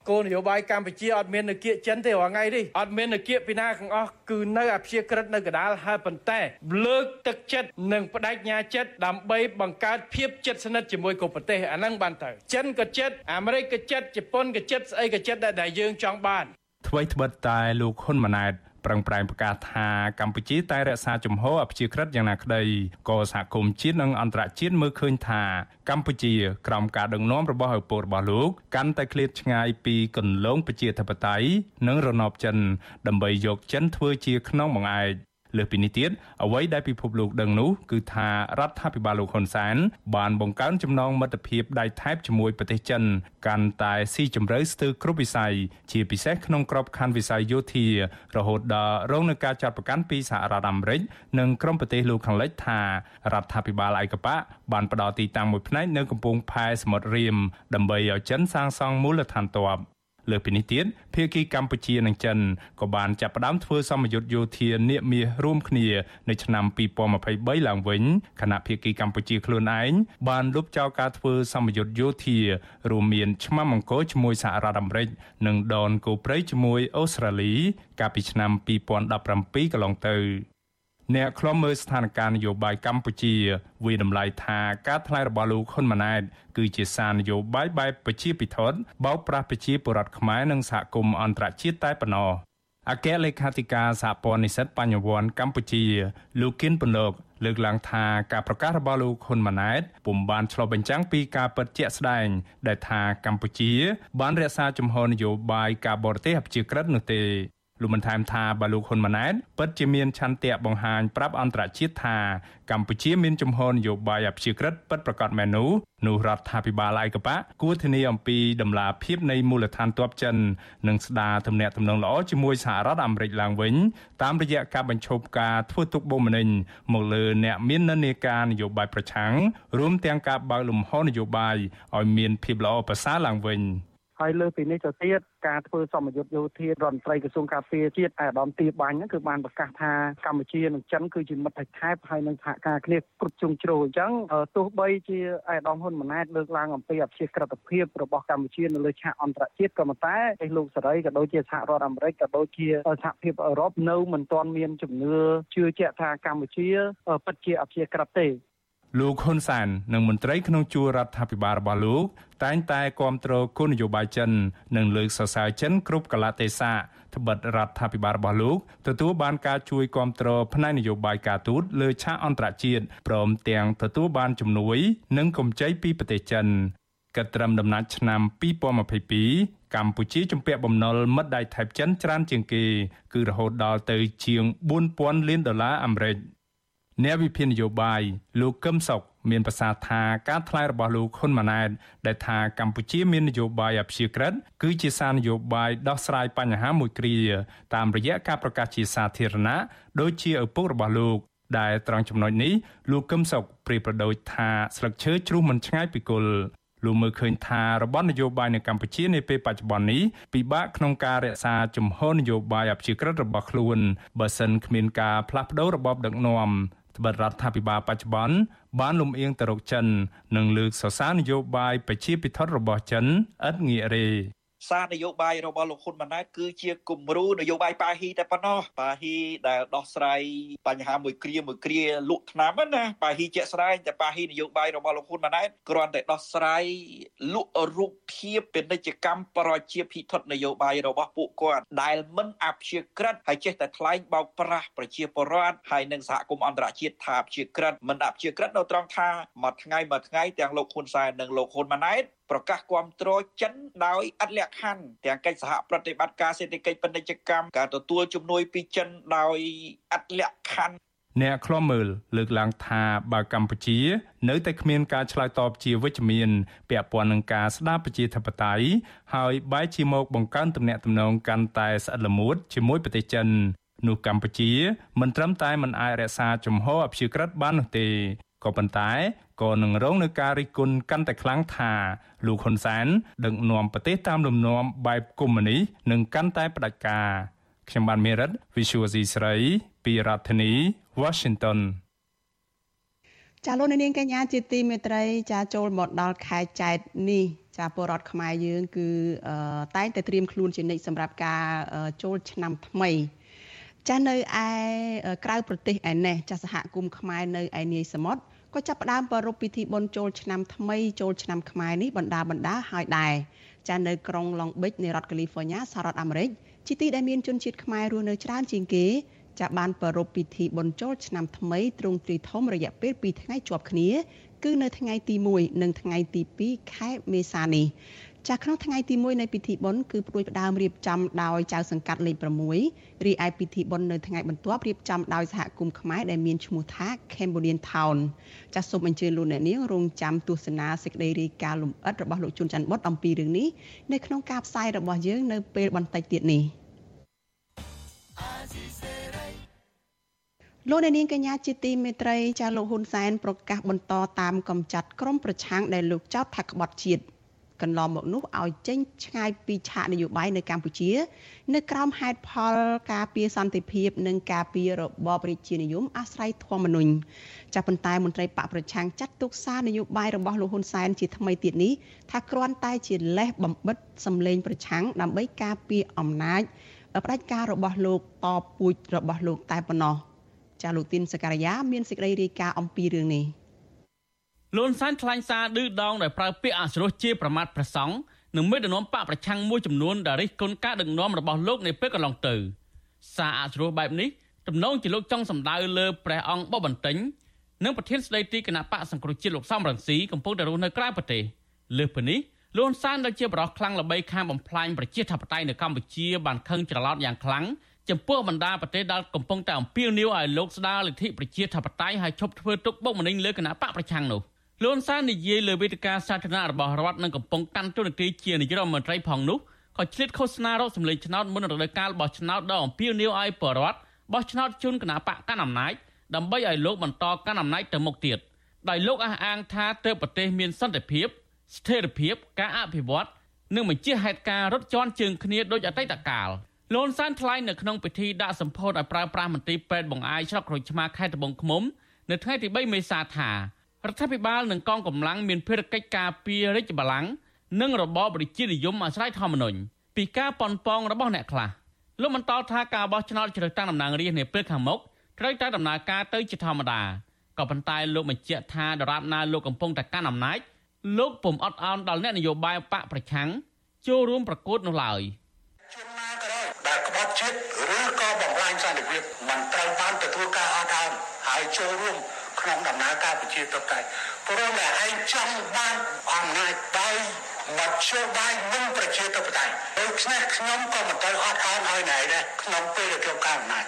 គោលនយោបាយកម្ពុជាអត់មាននៅគៀកចិនទេរាល់ថ្ងៃនេះអត់មាននៅគៀកពីណាទាំងអស់គឺនៅអព្យាក្រឹតនៅកដាលហើយប៉ុន្តែលើកទឹកចិត្តនិងបដិញ្ញាចិត្តដើម្បីបង្កើតភាពជិតស្និទ្ធជាមួយគ្រប់ប្រទេសអាហ្នឹងបានទៅចិនក៏ចិត្តអាមេរិកក៏ចិត្តជប៉ុនក៏ចិត្តស្អីក៏ចិត្តដែលយើងចង់បានអ្វីត្បិតតែលោកហ៊ុនម៉ាណែត ប្រឹងប្រែងប្រកាសថាកម្ពុជាតែរក្សាជំហរអព្យាក្រឹតយ៉ាងណាក្តីក៏សហគមន៍ជាតិនិងអន្តរជាតិមើលឃើញថាកម្ពុជាក្រោមការដឹកនាំរបស់ឪពុករបស់លោកកាន់តែឃ្លាតឆ្ងាយពីគន្លងប្រជាធិបតេយ្យនិងរណបចិនដើម្បីយកចិនធ្វើជាខ្នងបង្អែក លើសពីនេះទៀតអ្វីដែលពិភពលោកដឹងនោះគឺថារដ្ឋាភិបាលលោកហ៊ុនសែនបានបង្កើនចំណងមិត្តភាពដៃថែបជាមួយប្រទេសចិន កាន់តែស៊ីជម្រៅស្ទើរគ្រប់វិស័យជាពិសេសក្នុងក្របខ័ណ្ឌវិស័យយោធារហូតដល់រងនឹងការចាត់បង្កាន់ពីសហរដ្ឋអាមេរិកនិងក្រុមប្រទេសលោកខាងលិចថារដ្ឋាភិបាលឯកបៈបានផ្ដល់ទីតាំងមួយផ្នែកនៅកំពង់ផែសមុទ្ររៀមដើម្បីឲ្យចិនសាងសង់មូលដ្ឋានទ័ព លើពីនេះទៀតភាគីកម្ពុជានិងចិនក៏បានចាប់ផ្ដើមធ្វើសម្ពយុទ្ធយោធានាមាសរួមគ្នានៅឆ្នាំ2023ឡើងវិញខណៈភាគីកម្ពុជាខ្លួនឯងបានលុបចោលការធ្វើសម្ពយុទ្ធយោធារួមមានឆ្មាំអង្គរជាមួយសហរដ្ឋអាមេរិកនិងដនគោព្រៃជាមួយអូស្ត្រាលីកាលពីឆ្នាំ2017កន្លងទៅ អ្នកខ្លំមើលស្ថានភាពនយោបាយកម្ពុជាវិតម្លៃថាការថ្លែងរបស់លោកហ៊ុនម៉ាណែតគឺជាសារនយោបាយបែបប្រជាពិធបោកប្រាស់ប្រជាពលរដ្ឋខ្មែរនិងសហគមន៍អន្តរជាតិតែប៉ុណ្ណោះអគ្គលេខាធិការសហព័ន្ធនិស្សិតបញ្ញវន្តកម្ពុជា លោកគិនពន្លកលើកឡើងថាការប្រកាសរបស់លោកហ៊ុនម៉ាណែតពុំបានឆ្លុះបញ្ចាំងពីការពិតជាក់ស្ដែង ដែលថាកម្ពុជា បានរក្សាជំហរនយោបាយការបរទេសអព្យាក្រឹតនោះទេ លោកបានថែមថាបើលោកហ៊ុនម៉ាណែតពិតជាមានឆន្ទៈបង្ហាញប្រាប់អន្តរជាតិថាកម្ពុជាមានជំហរនយោបាយអព្យាក្រឹតពិតប្រាកដមែននោះនោះរដ្ឋាភិបាលឯកបៈគួរធានាអំពីដំណាភាពនៃមូលដ្ឋានទ័ពចិននិងស្ដារទំនាក់ទំនងល្អជាមួយសហរដ្ឋអាមេរិកឡើងវិញតាមរយៈការបញ្ឈប់ការធ្វើទុកបុកម្នេញមកលើអ្នកមាននិន្នាការនយោបាយប្រឆាំងរួមទាំងការបើកលំហនយោបាយឲ្យមានភាពល្អប្រសើរឡើងវិញ ហើយលើពីនេះទៅទៀតការធ្វើសមយុទ្ធយោធារដ្ឋមន្ត្រីក្រសួងការពារជាតិអាដាមទីបាញ់ហ្នឹងគឺបានប្រកាសថាកម្ពុជានិងចិនគឺជាមិត្តថែបហើយនឹងសហការគ្នាគ្រប់ជ្រុងជ្រោយអញ្ចឹងទោះបីជាអាដាមហ៊ុនម៉ាណែតលើកឡើងអំពីអភិជាក្រិតភាពរបស់កម្ពុជានៅលើឆាកអន្តរជាតិក៏ប៉ុន្តែឯលោកសេរីក៏ដូចជាសហរដ្ឋអាមេរិកក៏ដូចជាសហភាពអឺរ៉ុបនៅមិនទាន់មានជំនឿជឿជាក់ថាកម្ពុជាពិតជាអភិជាក្រិតទេ លោកហ៊ុនសែននិងមន្ត្រីក្នុងជួររដ្ឋាភិបាលរបស់លោកតែងតែគ្រប់គ្រងគោលនយោបាយចិន និងលើកសរសើរចិនគ្រប់កលៈទេសៈត្បិតរដ្ឋាភិបាលរបស់លោកទទួលបានការជួយគ្រប់គ្រងផ្នែកនយោបាយការទូតលើឆាកអន្តរជាតិព្រមទាំងទទួលបានជំនួយ និងកម្ចីពីប្រទេសចិនកិត្តិកម្មដំណាច់ឆ្នាំ2022កម្ពុជាជំពាក់បំណុលមិត្តដៃថៃចិនច្រើនជាងគេ គឺរហូតដល់ទៅជាង4000លានដុល្លារអាមេរិក អ្នកវិភាគនយោបាយលោកកឹមសុខមានប្រសាសន៍ថាការថ្លែងរបស់លោកហ៊ុនម៉ាណែតដែលថាកម្ពុជាមាននយោបាយអព្យាក្រឹតគឺជាសារនយោបាយដោះស្រាយបញ្ហាមួយគ្រាតាមរយៈការប្រកាសជាសាធារណៈដូចជាឪពុករបស់លោកដែលត្រង់ចំណុចនេះលោកកឹមសុខព្រាយប្រដូចថាស្លឹកឈើជ្រុះមិនឆ្ងាយពីគល់លោកមើលឃើញថារបបនយោបាយនៅកម្ពុជានាពេលបច្ចុប្បន្ននេះពិបាកក្នុងការរក្សាជំហរនយោបាយអព្យាក្រឹតរបស់ខ្លួនបើសិនគ្មានការផ្លាស់ប្តូររបបដឹកនាំ ត្បិតរដ្ឋាភិបាលបច្ចុប្បន្នបានលំអៀងទៅរកចិន និងលើកសរសើរនយោបាយប្រជាពិធរបស់ចិនឥតងាករេ សារនយោបាយរបស់លោកហ៊ុនម៉ាណែតគឺជាគំរូនយោបាយប៉ាហ៊ីតែប៉ុណ្ណោះប៉ាហ៊ីដែលដោះស្រាយបញ្ហាមួយគ្រាមួយគ្រាលក់ថ្នាំណាប៉ាហ៊ីជាក់ស្ដែងតែប៉ាហ៊ីនយោបាយរបស់លោកហ៊ុនម៉ាណែតគ្រាន់តែដោះស្រាយលក់រូបភាពពាណិជ្ជកម្មប្រជាភិថុតនយោបាយរបស់ពួកគាត់ដែលមិនអព្យាក្រឹតហើយចេះតែថ្លែងបោកប្រាស់ប្រជាពលរដ្ឋហើយនិងសហគមន៍អន្តរជាតិថាអព្យាក្រឹតមិនអព្យាក្រឹតនៅត្រង់ថាមួយថ្ងៃមួយថ្ងៃទាំងលោកហ៊ុនសែននិងលោកហ៊ុនម៉ាណែតប្រកាសគ្រប់គ្រងចិនដោយឥតលក្ខខណ្ឌទាំងកិច្ចសហប្រតិបត្តិការសេដ្ឋកិច្ចពាណិជ្ជកម្មការទទួលជំនួយពីចិនដោយឥតលក្ខខណ្ឌអ្នកខ្លំមើលលើកឡើងថាបើកម្ពុជា នៅតែគ្មានការឆ្លើយតបជាវិជ្ជមាន ពាក់ព័ន្ធនឹងការស្ដារប្រជាធិបតេយ្យហើយបែរជាមកបង្កើនទំនាក់ទំនងកាន់តែស្អិតល្មួតជាមួយប្រទេសចិននោះកម្ពុជាមិនត្រឹមតែមិនអាចរក្សាជំហរអព្យាក្រឹតបាននោះទេ ក៏ប៉ុន្តែក៏នឹងរងនឹងការរិះគន់កាន់តែខ្លាំងថាលោកហ៊ុនសែនដឹកនាំប្រទេសតាមលំនាំបែបកុម្មុយនីសនិងកាន់តែផ្ដាច់ការខ្ញុំបានមេរិត Visual C ស្រីពីរដ្ឋធានី Washington ចាលោកនាងកញ្ញាជាទីមេត្រីចាចូលមកដល់ខែចែកនេះចាពលរដ្ឋខ្មែរយើង គឺតែងតែត្រៀមខ្លួនជានិច្ចសម្រាប់ការចូលឆ្នាំថ្មីចានៅឯក្រៅប្រទេសឯនេះចាសហគមន៍ខ្មែរនៅឯនាយសមុទ្រ ក៏ចាប់ផ្ដើមប្រារព្ធពិធីបុណ្យចូលឆ្នាំថ្មីចូលឆ្នាំខ្មែរនេះបណ្ដាបណ្ដាហើយដែរចានៅក្រុង Long Beach នៃរដ្ឋ California សហរដ្ឋអាមេរិកជាទីដែលមានជនជាតិខ្មែររស់នៅច្រើនជាងគេចាបានប្រារព្ធពិធីបុណ្យចូលឆ្នាំថ្មីទ្រង់ទ្រីធំរយៈពេល2ថ្ងៃជាប់គ្នា គឺនៅថ្ងៃទី1និងថ្ងៃទី2ខែមេសានេះ ចាក្នុងថ្ងៃទី1នៃពិធីបុណ្យគឺព្រួយផ្ដើមរៀបចំដោយចៅសង្កាត់លេខ6រីឯពិធីបុណ្យនៅថ្ងៃបន្ទាប់រៀបចំដោយសហគមន៍ខ្មែរដែលមានឈ្មោះថា Cambodian Town ចាសសូមអញ្ជើញលោកអ្នកនាងរងចាំទស្សនាសេចក្តីរាយការណ៍លម្អិតរបស់លោកជួនច័ន្ទបុតអំពីរឿងនេះនៅក្នុងការផ្សាយរបស់យើងនៅពេលបន្តិចទៀតនេះលោកអ្នកនាងកញ្ញាជាទីមេត្រីចាលោកហ៊ុនសែនប្រកាសបន្តតាមកំចាត់ក្រមប្រឆាំងដែលលោកចោទថាក្បត់ជាតិ កន្លងមកនោះឲ្យចេញឆ្ងាយពីឆាកនយោបាយនៅកម្ពុជា នៅក្រោមហេតុផលការពារសន្តិភាព និងការពាររបបរាជានិយមអាស្រ័យធម្មនុញ្ញចាប៉ុន្តែមន្ត្រីបកប្រឆាំងចាត់ទុកសារនយោបាយរបស់លោកហ៊ុនសែនជាថ្មីទៀតនេះថាគ្រាន់តែជាលេសបំបិតសម្លេងប្រឆាំងដើម្បីការពារអំណាចផ្ដាច់ការរបស់លោកតពូជរបស់លោកតែប៉ុណ្ណោះចាលោកទីនសកលយាមានសេចក្តីរាយការណ៍អំពីរឿងនេះ។ លន់សានថ្លែងសារឌឺដងដោយប្រើពាក្យអសុរោះជាប្រមាថព្រះសង្ឃនិងមេដឹកនាំបកប្រឆាំងមួយចំនួនដែលរិះគន់ការដឹកនាំរបស់លោកនៅពេលកន្លងទៅ សារអសុរោះបែបនេះទំនងជាលោកចង់សម្ដៅលើព្រះអង្គបបបន្ទិញនិងប្រធានស្ដីទីគណៈបកសង្គ្រោះជាតិលោកសំរងស៊ីកំពុងតែរស់នៅក្រៅប្រទេសលើសពីនេះលន់សានដែលជាបរិះខ្លាំងល្បីខាងបំផ្លាញប្រជាធិបតេយ្យនៅកម្ពុជាបានខឹងច្រឡោតយ៉ាងខ្លាំងចំពោះបណ្ដាប្រទេសដែលកំពុងតែអំពាវនាវឲ្យលោកស្ដារលទ្ធិប្រជាធិបតេយ្យហើយឈប់ធ្វើទុកបុកម្នេញលើគណៈបកប្រឆាំងនោះ លន់សាននិយាយលើវេទិកាសាធារណៈរបស់រដ្ឋនិងកំពុងកាន់តួនាទីជានាយករដ្ឋមន្ត្រីផងនោះក៏ឆ្លៀតឃោសនារកសម្លេងឆ្នោតមុនរដូវកាលបោះឆ្នោតដ៏អំពាវនាវឲ្យបរដ្ឋបោះឆ្នោតជូនគណៈបកកាន់អំណាចដើម្បីឲ្យលោកបន្តកាន់អំណាចទៅមុខទៀតដោយលោកអះអាងថាទើបប្រទេសមានសន្តិភាពស្ថិរភាពការអភិវឌ្ឍនិងបញ្ជាហេតុការរត់ជន់ជើងគ្នាដោយអតីតកាលលន់សានថ្លែងនៅក្នុងពិធីដាក់សម្ពោធឲ្យប្រើប្រាស់មន្ត្រីពេទ្យបង្អាយស្រុកក្រូចឆ្មាខេត្តត្បូងឃ្មុំនៅថ្ងៃទី3មេសាថា រដ្ឋាភិបាលនិងកងកម្លាំងមានភារកិច្ចការពាររាជបល្ល័ង្កនិងរបបប្រជានិយមអាស្រ័យធម្មនុញ្ញពីការប៉ុនប៉ងរបស់អ្នកខ្លះលោកបន្តថាការបោះឆ្នោតជ្រើសតាំងតំណាងរាស្ត្រនាពេលខាងមុខត្រូវតែដំណើរការទៅជាធម្មតាក៏ប៉ុន្តែលោកបញ្ជាក់ថាដរាបណាលោកកំពុងតែកាន់អំណាចលោកពុំអត់អោនដល់អ្នកនយោបាយបកប្រឆាំងចូលរួមប្រកួតនោះឡើយដែលក្បត់ជាតិឬក៏បំផ្លាញសន្តិភាពមិនត្រូវបានទទួលការអត់អោនហើយចូលរួម ក្នុងដំណើរការប្រជាធិបតេយ្យព្រោះតែឯងចង់បានអំណាចដោយមធ្យោបាយមិនប្រជាធិបតេយ្យដូច្នេះខ្ញុំក៏មិនត្រូវអត់អោនឲ្យណែដែរក្នុងពេលដែលខ្ញុំកាន់អំណាច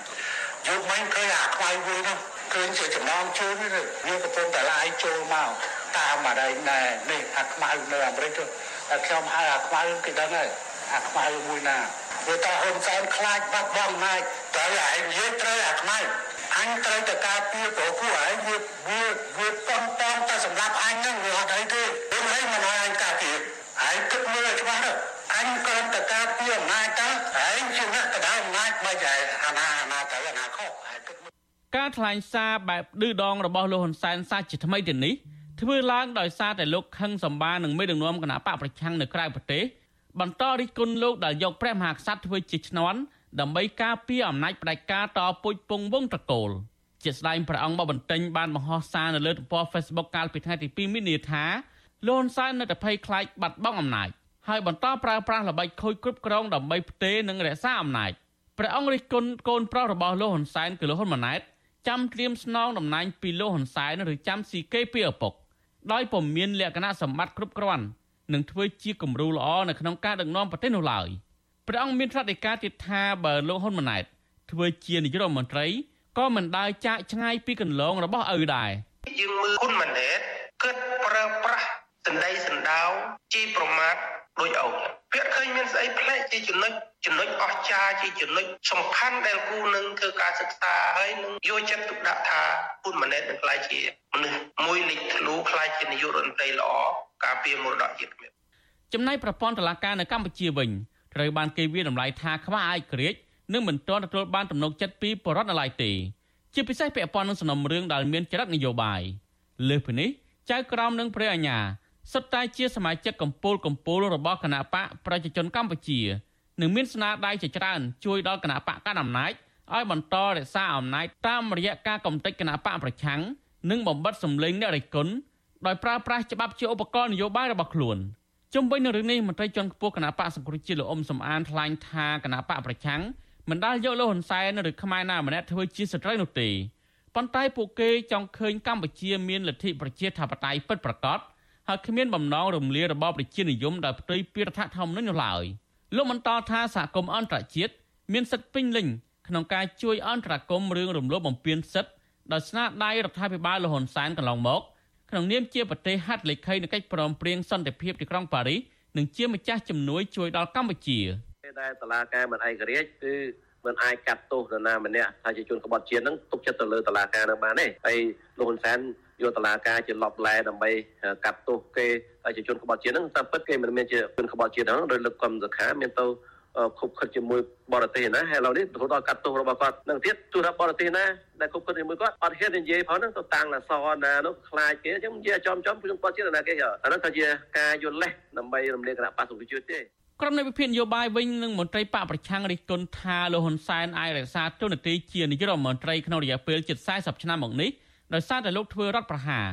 យកមិនឃើញអាខ្វាយមួយនោះឃើញជាចំណងជើងនេះវាកំពុងតែឡាយចូលមកតាមអីណែនេះអាខ្មៅនៅអាមេរិកតែខ្ញុំហៅអាខ្មៅគេដឹងហើយអាខ្មៅមួយណាវាតហ៊ុនសែនខ្លាចបាត់បង់ណាយត្រូវឯងនិយាយត្រូវអាខ្មៅ អញត្រូវតែការពារព្រោះពួកឯងវាវាវាប៉ុនប៉ុនតែសម្រាប់អញហ្នឹងវាអត់អីទេព្រោះឯងមិនឲ្យអញការពារឯងគិតមើលឲ្យច្បាស់ទៅអញគ្រាន់តែការពារអំណាចតើឯងជាអ្នកកណ្ដាលអំណាចមិនឯងអាណាអាណាទៅអាណាខុសឯងគិតការថ្លែងសារបែបឌឺដងរបស់លោកហ៊ុនសែនសាជាថ្មីទៀតនេះធ្វើឡើងដោយសារតែលោកខឹងសម្បានឹងមេដឹកនាំគណៈបកប្រឆាំងនៅក្រៅប្រទេសបន្តរិះគន់លោកដែលយកព្រះមហាក្សត្រធ្វើជាឈ្នន់ ដើម្បីការពារអំណាចផ្ដាច់ការតពុជពងវងត្រកូលជាស្ដែងព្រះអង្គមកបន្ទិញបានបង្ហោះសារនៅលើទំព័រ Facebook កាលពីថ្ងៃទី2មីនាថាលោកហ៊ុនសែននៅតែភ័យខ្លាចបាត់បង់អំណាចហើយបន្តប្រើប្រាស់ល្បិចខូចគ្រប់គ្រងដើម្បីផ្ទេរនិងរក្សាអំណាចព្រះអង្គរិះគន់កូនប្រុសរបស់លោកហ៊ុនសែនគឺលោកហ៊ុនម៉ាណែតចាំត្រៀមស្នងតំណែងពីលោកហ៊ុនសែនឬចាំស៊ីគេពីឪពុកដោយពុំមានលក្ខណៈសម្បត្តិគ្រប់គ្រាន់នឹងធ្វើជាគំរូល្អនៅក្នុងការដឹកនាំប្រទេសនោះឡើយ ព្រះអង្គមានត្រាត់ដីកាទៀតថាបើលោកហ៊ុនម៉ាណែតធ្វើជានាយករដ្ឋមន្ត្រីក៏មិនដើរចាកឆ្ងាយពីកន្លងរបស់ឪដែរយើងមើលហ៊ុនម៉ាណែតគិតប្រើប្រាស់សណ្ដីសណ្ដោជីប្រមាថដូចអោពាក្យឃើញមានស្អីផ្លែកជាចំណុចចំណុចអស្ចារ្យជាចំណុចសំខាន់ដែលគូនឹងធ្វើការសិក្សាហើយនឹងយកចិត្តទុកដាក់ថាហ៊ុនម៉ាណែតនឹងខ្លាយជាមនុស្សមួយលេចធ្លូខ្លាយជានាយករដ្ឋមន្ត្រីល្អការពារមរតកជាតិខ្មែរចំណែកប្រព័ន្ធតុលាការនៅកម្ពុជាវិញ ត្រូវបានគេវាតម្លៃថាខ្វះឯករាជ្យនិងមិនទាន់ទទួលបានទំនុកចិត្តពីបរដ្ឋនៅឡើយទេជាពិសេសពាក់ព័ន្ធនឹងសំណុំរឿងដែលមានចរិតនយោបាយលើសពីនេះចៅក្រមនិងព្រះអាជ្ញាសុទ្ធតែជាសមាជិកកម្ពុជាកម្ពុជារបស់គណៈបកប្រជាជនកម្ពុជានិងមានស្នាដៃជាច្រើនជួយដល់គណៈបកកណ្ដាលអំណាចឲ្យបន្តរក្សាអំណាចតាមរយៈការកំទេចគណៈបកប្រឆាំងនិងបំបត្តិសម្លេងអ្នករិះគន់ដោយប្រើប្រាស់ច្បាប់ជាឧបករណ៍នយោបាយរបស់ខ្លួន ជុំវិញនឹងរឿងនេះមន្ត្រីជាន់ខ្ពស់គណៈបកសង្គ្រោះជាតិលោកអ៊ុំសំអានថ្លែងថាគណៈបកប្រឆាំងមិនដាល់យកលោកហ៊ុនសែនឬខ្មែរណាម្នាក់ធ្វើជាសត្រូវនោះទេប៉ុន្តែពួកគេចង់ឃើញកម្ពុជាមានលទ្ធិប្រជាធិបតេយ្យពិតប្រាកដហើយគ្មានបំណងរំលាយរបបប្រជានិយមដោយផ្ទុយពីរដ្ឋធម្មនុញ្ញនោះឡើយលោកបន្តថាសហគមន៍អន្តរជាតិមានសិទ្ធិពេញលេញក្នុងការជួយអន្តរាគមន៍រឿងរំលោភបំពានសិទ្ធិដោយស្នាដៃរដ្ឋាភិបាលលហ៊ុនសែនកន្លងមក ក្នុងនាមជាប្រទេសហត្ថលេខីនៃកិច្ចព្រមព្រៀងសន្តិភាពទីក្រុងប៉ារីសនិងជាម្ចាស់ជំនួយជួយដល់កម្ពុជាដែលតឡាការមិនឯករាជ្យគឺមិនអាចកាត់ទោសនរណាម្នាក់ថាជាជនក្បត់ជាតិនឹងទុកចិត្តទៅលើតឡាការនឹងបានទេហើយលោកហ៊ុនសែនយកតឡាការជាលបឡែដើម្បីកាត់ទោសគេហើយជាជនក្បត់ជាតិហ្នឹងតាមពិតគេមិនមែនជាជនក្បត់ជាតិហ្នឹងដោយលើកកំសខាមានទៅ ខុបខិតជាមួយបរទេសណាហើយឥឡូវនេះរហូតដល់កាត់ទោសរបស់គាត់នឹងទៀតទោះថាបរទេសណាដែលខុបខិតជាមួយគាត់អត់ហ៊ាននិយាយផងហ្នឹងទៅតាំងអសរណានោះខ្លាចគេអញ្ចឹងនិយាយចំចំជនក្បត់ជាតិណាគេអានោះក៏ជាការយល់លេសដើម្បីរំលាយគណៈបក្សប្រជាជាតិទេក្រុមនៃវិភាគនយោបាយវិញនឹងមន្ត្រីបកប្រឆាំងរិះគន់ថាលោកហ៊ុនសែនអាចរក្សាទូនាទីជានាយករដ្ឋមន្ត្រីក្នុងរយៈពេលជិត40ឆ្នាំមកនេះដោយសារតែលោកធ្វើរដ្ឋប្រហារ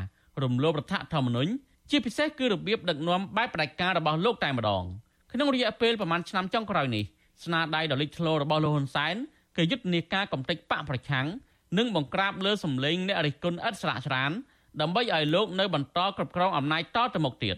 រំលោភរដ្ឋធម្មនុញ្ញជាពិសេសគឺរបៀបដឹកនាំបែបផ្ដាច់ការរបស់លោកតែម្ដង ក្នុងរយៈពេលប្រមាណឆ្នាំចុងក្រោយនេះស្នាដៃដ៏លេចធ្លោរបស់លោកហ៊ុនសែនគឺយុទ្ធនាការកំទេចបកប្រឆាំងនិងបង្ក្រាបលើសម្លេងអ្នករិះគន់ឥតស្រាកស្រានដើម្បីឲ្យលោកនៅបន្តគ្រប់គ្រងអំណាចតទៅមុខទៀត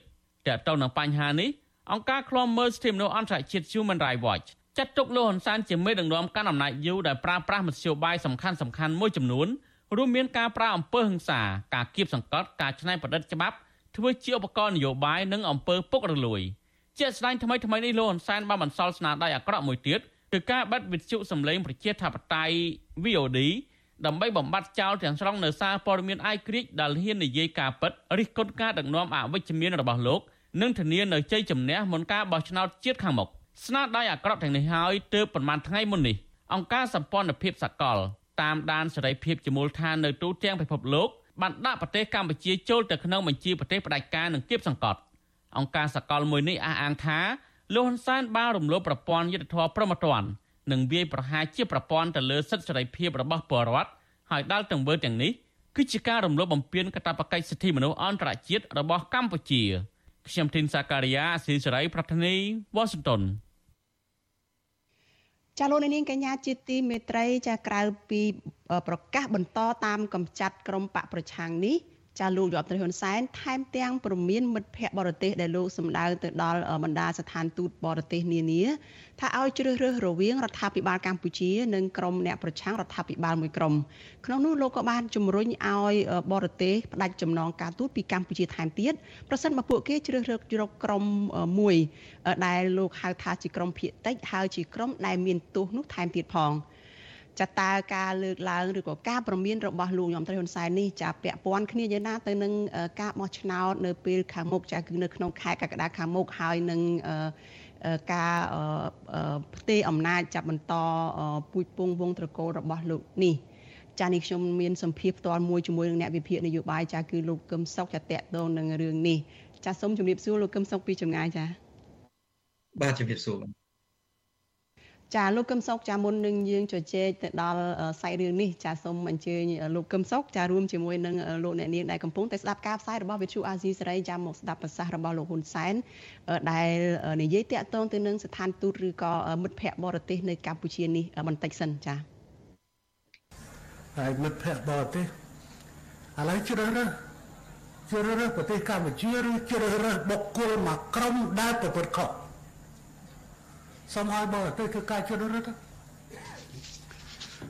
តើតើនឹងបញ្ហានេះអង្គការឃ្លាំមើលសិទ្ធិមនុស្សអន្តរជាតិ Human Rights Watch ចាត់ទុកលោកហ៊ុនសែនជាមេដឹកនាំកាន់អំណាចយូរដែលប្រើប្រាស់មធ្យោបាយសំខាន់សំខាន់មួយចំនួនរួមមានការប្រើអំពើហិង្សាការគៀបសង្កត់ការច្នៃប្រឌិតច្បាប់ធ្វើជាឧបករណ៍នយោបាយនិងអំពើពុករលួយ ជាស្ដែងថ្មីថ្មីនេះលោកហ៊ុនសែនបានបន្សល់ស្នាដៃអាក្រក់មួយទៀតគឺការបិទវិទ្យុសម្លេងប្រជាធិបតេយ្យ VOD ដើម្បីបំបត្តិចោលទាំងស្រុងនៅសារព័ត៌មានអាយក្រិចដែលហ៊ាននិយាយការពិតរិះគន់ការដឹកនាំអវិជ្ជមានរបស់លោកនិងធានានៅជ័យជំនះមុនការបោះឆ្នោតជាតិខាងមុខស្នាដៃអាក្រក់ទាំងនេះហើយទើបប្រមាណថ្ងៃមុននេះអង្គការសម្ព័ន្ធភាពសកលតាមដានសេរីភាពជាមូលដ្ឋាននៅទូទាំងពិភពលោកបានដាក់ប្រទេសកម្ពុជាចូលទៅក្នុងបញ្ជីប្រទេសផ្ដាច់ការនិងគៀបសង្កត់ អង្គការសកលមួយនេះអះអាងថាលោកហ៊ុនសែនបានរំលោភប្រព័ន្ធយុត្តិធម៌ប្រមត្តននិងវាយប្រហារជាប្រព័ន្ធទៅលើសិទ្ធិសេរីភាពរបស់ពលរដ្ឋហើយដល់ទង្វើទាំងនេះគឺជាការរំលោភបំពានកាតព្វកិច្ចសិទ្ធិមនុស្សអន្តរជាតិរបស់កម្ពុជាខ្ញុំធីនសាការីយ៉ាអស៊ីសេរីប្រធានីវ៉ាស៊ីនតោនចាលោកនាងកញ្ញាជាទីមេត្រីចាក្រៅពីប្រកាសបន្តតាមកម្ចាត់ក្រមបកប្រឆាំងនេះ ចាលោកយប់ត្រីហ៊ុនសែនថែមទាំងព្រមានមិត្តភ័ក្តិបរទេសដែលលោកសម្ដៅទៅដល់បណ្ដាស្ថានទូតបរទេសនានាថាឲ្យជ្រើសរើសរវាងរដ្ឋាភិបាលកម្ពុជានិងក្រុមអ្នកប្រឆាំងរដ្ឋាភិបាលមួយក្រុមក្នុងនោះលោកក៏បានជំរុញឲ្យបរទេសផ្ដាច់ចំណងការទូតពីកម្ពុជាថែមទៀតប្រសិនបើពួកគេជ្រើសរើសរកក្រុមមួយដែលលោកហៅថាជាក្រុមភៀកតិចហើយជាក្រុមដែលមានទោសនោះថែមទៀតផង។ ចាតើការលើកឡើងឬក៏ការប្រមានរបស់លោកញោមត្រីហ៊ុនសែននេះចាពាក់ព័ន្ធគ្នាយ៉ាងណាទៅនឹងការបោះឆ្នោតនៅពេលខាងមុខចាគឺនៅក្នុងខែកក្កដាខាងមុខហើយនឹងការផ្ទេរអំណាចចាប់បន្តពូជពងវងត្រកូលរបស់លោកនេះចានេះខ្ញុំមានសម្ភារផ្ទាល់មួយជាមួយនឹងអ្នកវិភាគនយោបាយចាគឺលោកកឹមសុខចាតកតងនឹងរឿងនេះចាសូមជម្រាបសួរលោកកឹមសុខពីចម្ងាយចាបាទជម្រាបសួរ ចាលោកកឹមសុខចាមុននឹងយើងជជែកទៅដល់សាច់រឿងនេះចាសូមអញ្ជើញលោកកឹមសុខចារួមជាមួយនឹងលោកអ្នកនាងដែលកំពុងតែស្ដាប់ការផ្សាយរបស់វិទ្យុអាស៊ីសេរីចាមកស្ដាប់ប្រសាសន៍របស់លោកហ៊ុនសែនដែលនិយាយតាក់ទងទៅនឹងស្ថានទូតឬក៏មិត្តភ័ក្តិបរទេសនៅកម្ពុជានេះបន្តិចសិនចាហើយមិត្តភ័ក្តិបរទេសឥឡូវជ្រើសរើសជ្រើសរើសប្រទេសកម្ពុជាឬជ្រើសរើសបុគ្គលមួយក្រុមដែលប្រព្រឹត្តខុស សូមឲ្យបរទេសធ្វើការជ្រើសរើសទៅ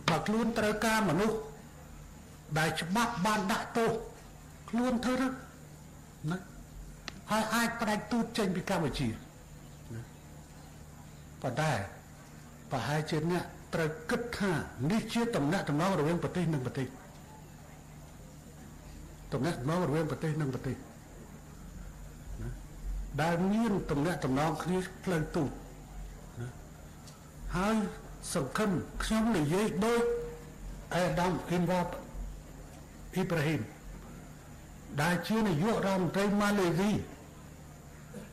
បើខ្លួនត្រូវការមនុស្សដែលច្បាប់បានដាក់ទោសខ្លួនធ្វើទៅណាហើយអាចផ្ដាច់ទូតចេញពីកម្ពុជាប៉ុន្តែប្រហែលជាអ្នកត្រូវគិតថានេះជាតំណែងតំណងរវាងប្រទេសនិងប្រទេសតំណែងតំណងរវាងប្រទេសនិងប្រទេសដែលមានតំណែងតំណងគ្នាផ្លូវទូត ហើយសង្ឃឹមខ្ញុំនិយាយដូចអេដាមអ៊ីនវ៉ាអ៊ីប្រាហ៊ីមដែលជានាយករដ្ឋមន្ត្រីម៉ាឡេស៊ី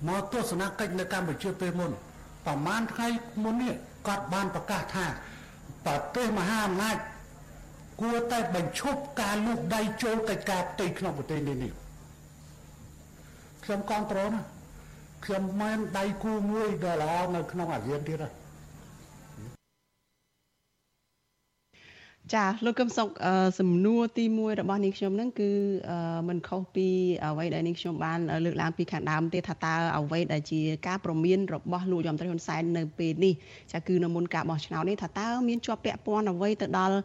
មកទស្សនកិច្ចនៅកម្ពុជាពេលមុនប្រហែលថ្ងៃមុននេះគាត់បានប្រកាសថាប្រទេសមហាអំណាចគួរតែបញ្ឈប់ការលូកដៃចូលកិច្ចការផ្ទៃក្នុងប្រទេសនេះនេះខ្ញុំគ្រប់គ្រងណាខ្ញុំមិនដៃគូមួយដែលល្អនៅក្នុងអាស៊ានទៀតទេ ចាលោកកឹមសុខសំណួរទី1របស់នាងខ្ញុំហ្នឹងគឺมันខុសពីអ្វីដែលនាងខ្ញុំបានលើកឡើងពីខាងដើមទេថាតើអ្វីដែលជាការប្រមានរបស់លោកយមត្រីហ៊ុនសែននៅពេលនេះចាគឺនៅមុនការបោះឆ្នោតនេះថាតើមានជាប់ពាក់ព័ន្ធអ្វីទៅដល់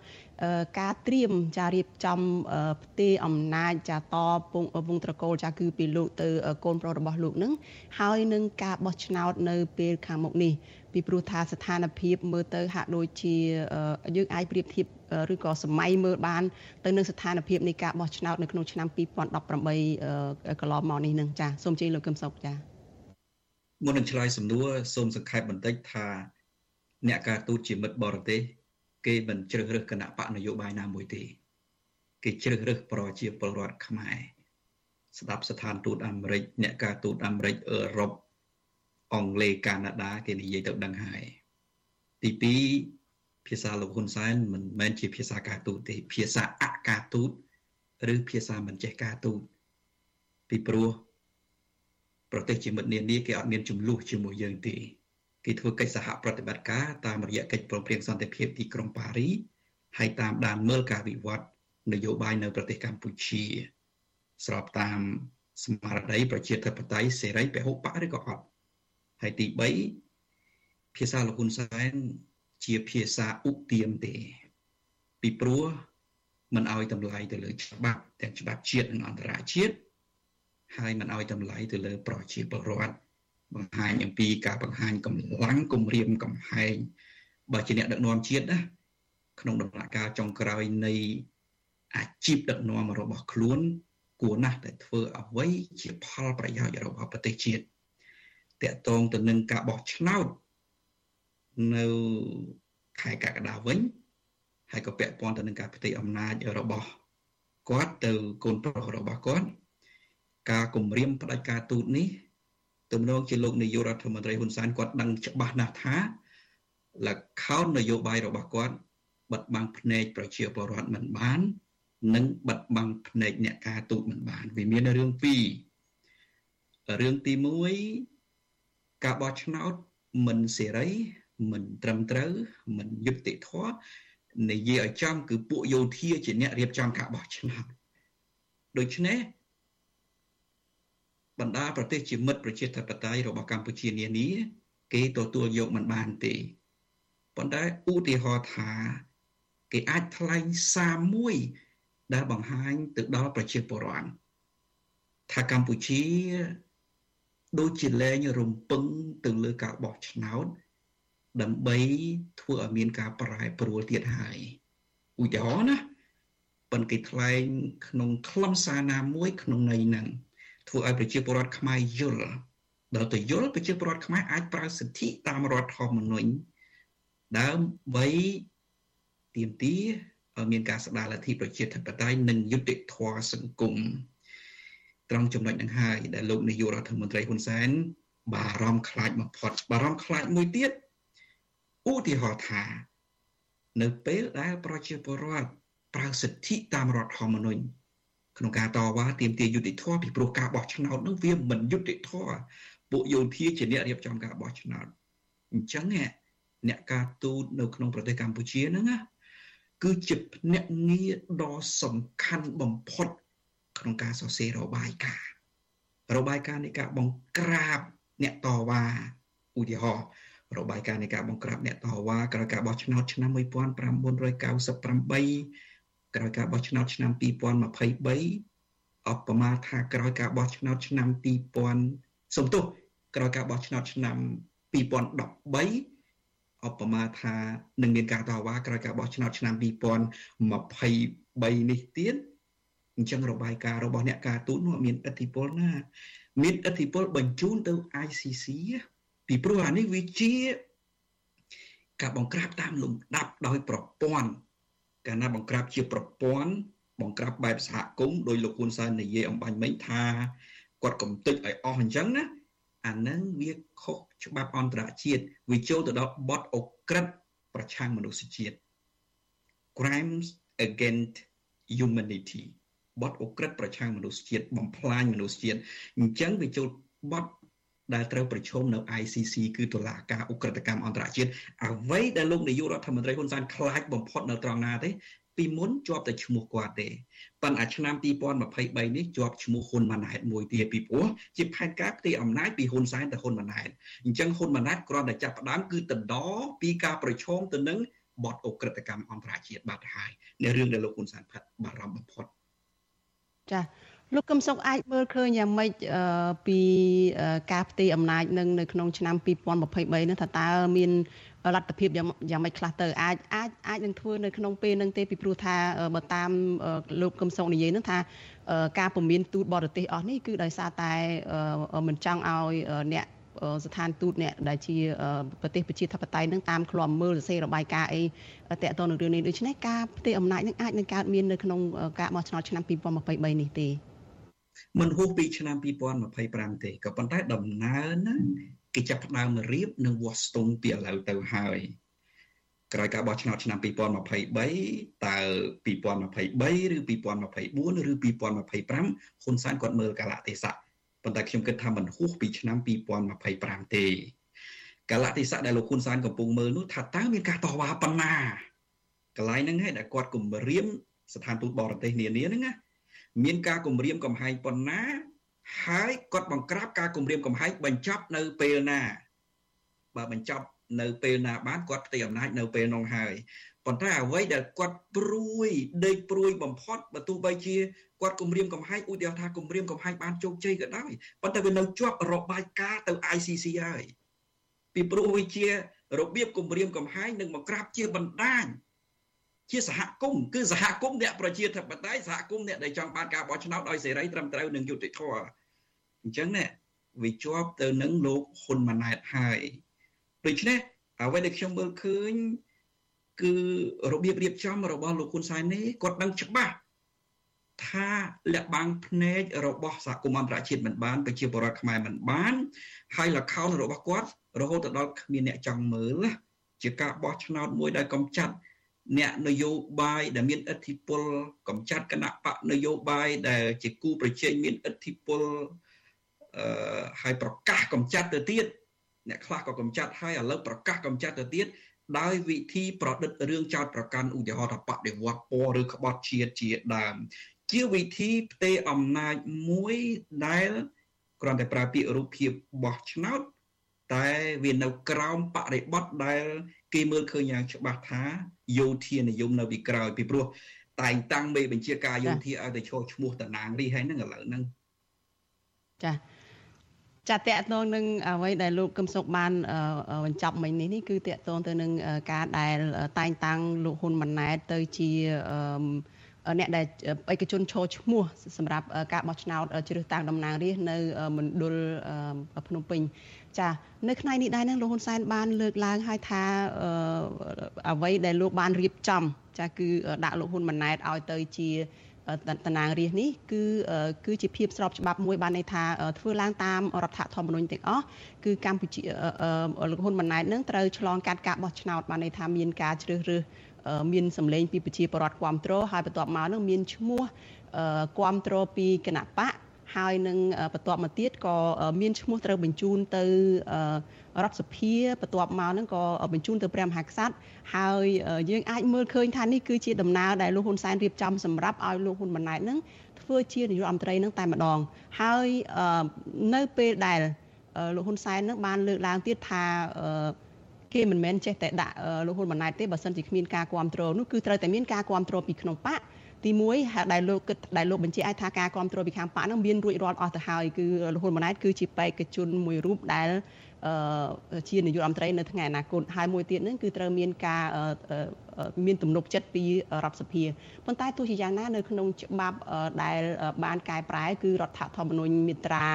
ការត្រៀមចារៀបចំផ្ទេរអំណាចចាតពងវងត្រកូលចាគឺពីលោកទៅកូនប្រុសរបស់លោកនឹងហើយនឹងការបោះឆ្នោតនៅពេលខាងមុខនេះ ពីព្រោះថាស្ថានភាពមើលទៅហាក់ដូចជាយើងអាចប្រៀបធៀបឬក៏សម័យមើលបានទៅនឹងស្ថានភាពនៃការបោះឆ្នោតនៅក្នុងឆ្នាំ2018កន្លងមកនេះនឹងចាសូមជ័យលោកកឹមសុខចាមុននឹងឆ្លើយសំណួរសូមសង្ខេបបន្តិចថា អ្នកការទូតជាមិត្តបរទេសគេមិនជ្រើសរើសគណៈបកនយោបាយណាមួយទេ គេជ្រើសរើសប្រជាពលរដ្ឋខ្មែរស្ដាប់ស្ថានទូតអាមេរិកអ្នកការទូតអាមេរិកអឺរ៉ុប អង់គ្លេសកាណាដាគេនិយាយទៅដឹងហើយទី2ភាសាលោកហ៊ុនសែនមិនមែនជាភាសាការទូតទេភាសាអការទូតឬភាសាមិនចេះការទូតពីព្រោះប្រទេសជាមិត្តនានាគេអត់មានចំនួនជាមួយយើងទេគេធ្វើកិច្ចសហប្រតិបត្តិការតាមរយៈកិច្ចព្រមព្រៀងសន្តិភាពទីក្រុងប៉ារីហើយតាមដានមើលការវិវត្តនយោបាយនៅប្រទេសកម្ពុជា ស្របតាមស្មារតីប្រជាធិបតេយ្យសេរីពហុបកឬក៏អត់ ហើយទី3ភាសាលោកហ៊ុនសែនជាភាសាឧទាមទេ ពីព្រោះមិនឲ្យតម្លៃទៅលើច្បាប់ទាំងច្បាប់ជាតិនិងអន្តរជាតិហើយមិនឲ្យតម្លៃទៅលើ ប្រជាពលរដ្ឋបង្ហាញអំពីការបង្ហាញកម្លាំងគម្រាមកំហែងបើជាអ្នកដឹកនាំជាតិណាក្នុងដំណាក់កាលចុងក្រោយនៃអាជីពដឹកនាំរបស់ខ្លួន គួរណាស់តែធ្វើអ្វីជាផលប្រយោជន៍របស់ប្រទេសជាតិ តកតងទៅនឹងការបោះឆ្នោតនៅខែកក្កដាវិញហើយក៏ពាក់ព័ន្ធទៅនឹងការផ្ទេរអំណាចរបស់គាត់ទៅកូនប្រុសរបស់គាត់ការគម្រាមផ្ដាច់ការទូតនេះទំនងជាលោកនាយករដ្ឋមន្ត្រីហ៊ុនសែនគាត់ដឹងច្បាស់ណាស់ថាលខោននយោបាយរបស់គាត់បិទបាំងភ្នែកប្រជាពលរដ្ឋមិនបាន និងបិទបាំងភ្នែកអ្នកការទូតមិនបានវាមានរឿងពីររឿងទី1 ការបោះឆ្នោតមិនសេរី មិនត្រឹមត្រូវ មិនយុត្តិធម៌និយាយឲ្យចំគឺពួកយោធាជាអ្នករៀបចំការបោះឆ្នោតដូច្នេះបណ្ដាប្រទេសជាមិត្តប្រជាធិបតេយ្យរបស់កម្ពុជានានាគេទទួលយកមិនបានទេប៉ុន្តែឧទាហរណ៍ថា គេអាចថ្លែងសារមួយដែលបង្ហាញទៅដល់ប្រជាពលរដ្ឋថាកម្ពុជា ដូចជាលែងរំពឹងទៅលើការបោះឆ្នោតដើម្បីធ្វើឲ្យមានការប្រែប្រួលទៀតហើយឧទាហរណ៍ណាប៉ុន្តែគេថ្លែងក្នុងខ្លឹមសារណាមួយក្នុងន័យហ្នឹងធ្វើឲ្យប្រជាពលរដ្ឋខ្មែរយល់ដល់ទៅយល់ប្រជាពលរដ្ឋខ្មែរអាចប្រើសិទ្ធិតាមរដ្ឋធម្មនុញ្ញដើម្បីទាមទារឲ្យមានការស្ដារលទ្ធិប្រជាធិបតេយ្យនិងយុត្តិធម៌សង្គម ត្រង់ចំណុចហ្នឹងហើយដែលលោកនាយករដ្ឋមន្ត្រីហ៊ុនសែនបារម្ភខ្លាចបំផុតបារម្ភខ្លាចមួយទៀតឧទាហរណ៍ថា នៅពេលដែលប្រជាពលរដ្ឋប្រើសិទ្ធិតាមរដ្ឋធម្មនុញ្ញក្នុងការតវ៉ាទាមទារយុត្តិធម៌ពីព្រោះការបោះឆ្នោតនោះវាមិនយុត្តិធម៌ពួកយោធាជាអ្នករៀបចំការបោះឆ្នោតអញ្ចឹងអ្នកការទូតនៅក្នុងប្រទេសកម្ពុជាហ្នឹងណាគឺជាភ្នាក់ងារដ៏សំខាន់បំផុត ក្នុងការសរសេររបាយការណ៍របាយការណ៍នៃការបង្ក្រាបអ្នកតវ៉ាឧទាហរណ៍របាយការណ៍នៃការបង្ក្រាបអ្នកតវ៉ាក្រោយការបោះឆ្នោតឆ្នាំ1998ក្រោយការបោះឆ្នោតឆ្នាំ2023អបមាថាក្រោយការបោះឆ្នោតឆ្នាំ2000សំទោសក្រោយការបោះឆ្នោតឆ្នាំ2013ឧបមាថានឹងមានការតវ៉ាក្រោយការបោះឆ្នោតឆ្នាំ2023នេះទៀត អញ្ចឹងរបាយការណ៍របស់អ្នកការទូតនោះមានឥទ្ធិពលណាមានឥទ្ធិពលបញ្ជូនទៅ ICC ពីព្រោះអានេះវាជាការបង្ក្រាបតាមលំដាប់ដោយប្រព័ន្ធកាលណាបង្ក្រាបជាប្រព័ន្ធបង្ក្រាបបែបសហគមន៍ដោយលោកហ៊ុនសែននិយាយអំបញ្ញមិញថាគាត់កំទេចឲ្យអស់អញ្ចឹងណាអានឹងវាខុសច្បាប់អន្តរជាតិវាចូលទៅដល់បទអក្រិតប្រឆាំងមនុស្សជាតិ crimes against humanity បទអក្រិតប្រឆាំងមនុស្សជាតិបំផ្លាញមនុស្សជាតិអញ្ចឹងវាចូលបទដែលត្រូវប្រឈមនៅ ICC គឺតុលាការអ ுக ្រិតកម្មអន្តរជាតិអ្វីដែលលោកនាយករដ្ឋមន្ត្រីហ៊ុនសែនខ្លាចបំផុតនៅត្រង់ណាទេពីមុនជាប់តែឈ្មោះគាត់ទេប៉ុន្តែឆ្នាំ2023នេះជាប់ឈ្មោះហ៊ុនម៉ាណែតមួយទៀតពីព្រោះជាផែនការផ្ទៃអំណាចពីហ៊ុនសែនទៅហ៊ុនម៉ាណែតអញ្ចឹងហ៊ុនម៉ាណែតគ្រាន់តែចាប់ផ្ដើមគឺតដពីការប្រឈមទៅនឹងបទអ ுக ្រិតកម្មអន្តរជាតិបាត់ហើយនៅរឿងដែលលោកហ៊ុនសែនផាត់បារម្ភបំផុត ចាលោកកឹមសុខអាចមើលឃើញយ៉ាងម៉េចពីការផ្ទេរអំណាចនឹងនៅក្នុងឆ្នាំ2023នោះថាតើមានលទ្ធភាពយ៉ាងយ៉ាងម៉េចខ្លះទៅអាចអាចអាចនឹងធ្វើនៅក្នុងពេលនឹងទេពីព្រោះថាបើតាមលោកកឹមសុខនិយាយនឹងថាការពមៀនទូតបរទេសអស់នេះគឺដោយសារតែមិនចង់ឲ្យអ្នក ស្ថានទូតអ្នកដែលជាប្រទេសប្រជាធិបតេយ្យនឹងតាមឃ្លាំមើលសរសេររបាយការណ៍អីតកតនឹងរឿងនេះដូច្នេះការផ្ទេរអំណាចនឹងអាចនឹងកើតមាននៅក្នុងការបោះឆ្នោតឆ្នាំ2023នេះទេមិនហួសពីឆ្នាំ2025ទេក៏ប៉ុន្តែដំណើរណាគេចាប់ផ្ដើមរៀបនិងវាស់ស្ទង់ពីឥឡូវទៅហើយក្រោយការបោះឆ្នោតឆ្នាំ2023តើ2023ឬ2024ឬ2025ហ៊ុនសែនគាត់មើលកាលៈទេសៈ ប៉ុន្តែខ្ញុំគិតថាមិនហួសពីឆ្នាំ2025ទេកាលៈទេសៈដែលលោកហ៊ុនសែនកំពុងមើលនោះថាតើមានការតវ៉ាប៉ុណ្ណាកន្លែងហ្នឹងឯងដែលគាត់គម្រាមស្ថានទូតបរទេសនានាហ្នឹងណាមានការគម្រាមកំហែងប៉ុណ្ណាហើយគាត់បង្ក្រាបការគម្រាមកំហែងបញ្ចប់នៅពេលណា បើបញ្ចប់នៅពេលណាបានគាត់ផ្ទៃអំណាចនៅពេលនោះហើយ ប៉ុន្តែអ្វីដែលគាត់ព្រួយដេកព្រួយបំផុតបើទោះបីជាគាត់គម្រាមកំហែងឧទាហរណ៍ថាគម្រាមកំហែងបានជោគជ័យក៏ដោយប៉ុន្តែវានៅជាប់របាយការណ៍ទៅ ICC ហើយពីព្រោះវាជា របៀបគម្រាមកំហែងនិងបង្ក្រាបជាបណ្ដាញជាសហគមន៍គឺសហគមន៍អ្នកប្រជាធិបតេយ្យសហគមន៍អ្នកដែលចង់បានការបោះឆ្នោតដោយសេរីត្រឹមត្រូវនិងយុត្តិធម៌អញ្ចឹងណាវាជាប់ទៅនឹងលោកហ៊ុនម៉ាណែតហើយដូច្នេះអ្វីដែលខ្ញុំមើលឃើញ គឺរបៀបរៀបចំរបស់លោកហ៊ុនសែននេះគាត់ដឹងច្បាស់ថាលាក់បាំងភ្នែករបស់សហគមន៍អន្តរជាតិមិនបានប្រជាពលរដ្ឋខ្មែរមិនបាន ហើយលខោនរបស់គាត់រហូតដល់គ្មានអ្នកចង់មើលជាការបោះឆ្នោតមួយដែលកំចាត់អ្នកនយោបាយដែលមានឥទ្ធិពលកំចាត់គណៈបកនយោបាយដែលជាគូប្រជែងមានឥទ្ធិពលអឺហើយប្រកាសកំចាត់ទៅទៀតអ្នកខ្លះក៏កំចាត់ហើយឥឡូវប្រកាសកំចាត់ទៅទៀត ដោយវិធីប្រឌិតរឿងចោតប្រកាន់ឧទាហរណ៍ថាបដិវត្តពណ៌ឬក្បត់ជាតិជាដើមជាវិធីផ្ទេរអំណាចមួយដែលគ្រាន់តែប្រើពាក្យរូបភាពបោះឆ្នោតតែវានៅក្រោមបរិបត្តិដែល គេមើលឃើញយ៉ាងច្បាស់ថាយោធានិយមនៅពីក្រោយពីព្រោះតែងតាំងមេបញ្ជាការយោធាឲ្យទៅឈរឈ្មោះតំណាងរាជហើយហ្នឹងឥឡូវហ្នឹងចា ចាតកតងនឹងអ្វីដែលលោកកឹមសុខបានបញ្ចប់មិញនេះនេះគឺតកតងទៅនឹងការដែលតែងតាំងលោកហ៊ុនម៉ាណែតទៅជាអ្នកដែលឯកជនឈរឈ្មោះសម្រាប់ការបោះឆ្នោតជ្រើសតាំងតំណាងរាស្ត្រនៅមណ្ឌលភ្នំពេញចានៅថ្ងៃនេះដែរនឹងលោកហ៊ុនសែនបានលើកឡើងឲ្យថាអ្វីដែលលោកបានរៀបចំចាគឺដាក់លោកហ៊ុនម៉ាណែតឲ្យទៅជា តំណាងរាស្ត្រនេះគឺគឺជាភាពស្របច្បាប់មួយបានន័យថាធ្វើឡើងតាមរដ្ឋធម្មនុញ្ញទាំងអស់គឺកម្ពុជាលោកហ៊ុនម៉ាណែតនឹងត្រូវឆ្លងកាត់ការបោះឆ្នោតបានន័យថាមានការជ្រើសរើសមានសម្លេងពីប្រជាពលរដ្ឋគ្រប់គ្រងហើយបន្ទាប់មកនឹងមានឈ្មោះគ្រប់គ្រងពីគណៈបកហើយនឹងបន្ទាប់មកទៀតក៏មានឈ្មោះត្រូវបញ្ជូនទៅ រដ្ឋសភាបន្ទាប់មកហ្នឹងក៏បញ្ជូនទៅព្រះមហាក្សត្រហើយយើងអាចមើលឃើញថានេះគឺជាដំណើរដែលលោកហ៊ុនសែនរៀបចំសម្រាប់ឲ្យលោកហ៊ុនម៉ាណែតហ្នឹងធ្វើជានាយករដ្ឋមន្ត្រីហ្នឹងតែម្ដង ហើយនៅពេលដែលលោកហ៊ុនសែនហ្នឹងបានលើកឡើងទៀតថាគេមិនមែនចេះតែដាក់លោកហ៊ុនម៉ាណែតទេបើសិនជាគ្មានការគ្រប់គ្រងនោះគឺត្រូវតែមានការគ្រប់គ្រងពីក្នុងបក ទី1ដែលលោកគិតដែលលោកបញ្ជាក់ឲ្យថាការគ្រប់គ្រងពីខាងបកនោះមានរួចរាល់អស់ទៅហើយគឺលោកហ៊ុនម៉ាណែតគឺជាបេក្ខជនមួយរូបដែលជានាយករដ្ឋមន្ត្រីនៅថ្ងៃអនាគតហើយមួយទៀតនឹងគឺត្រូវមានការមានទំនុកចិត្តពីរដ្ឋសភាប៉ុន្តែទោះជាយ៉ាងណានៅក្នុងច្បាប់ដែលបានកែប្រែគឺរដ្ឋធម្មនុញ្ញមាត្រា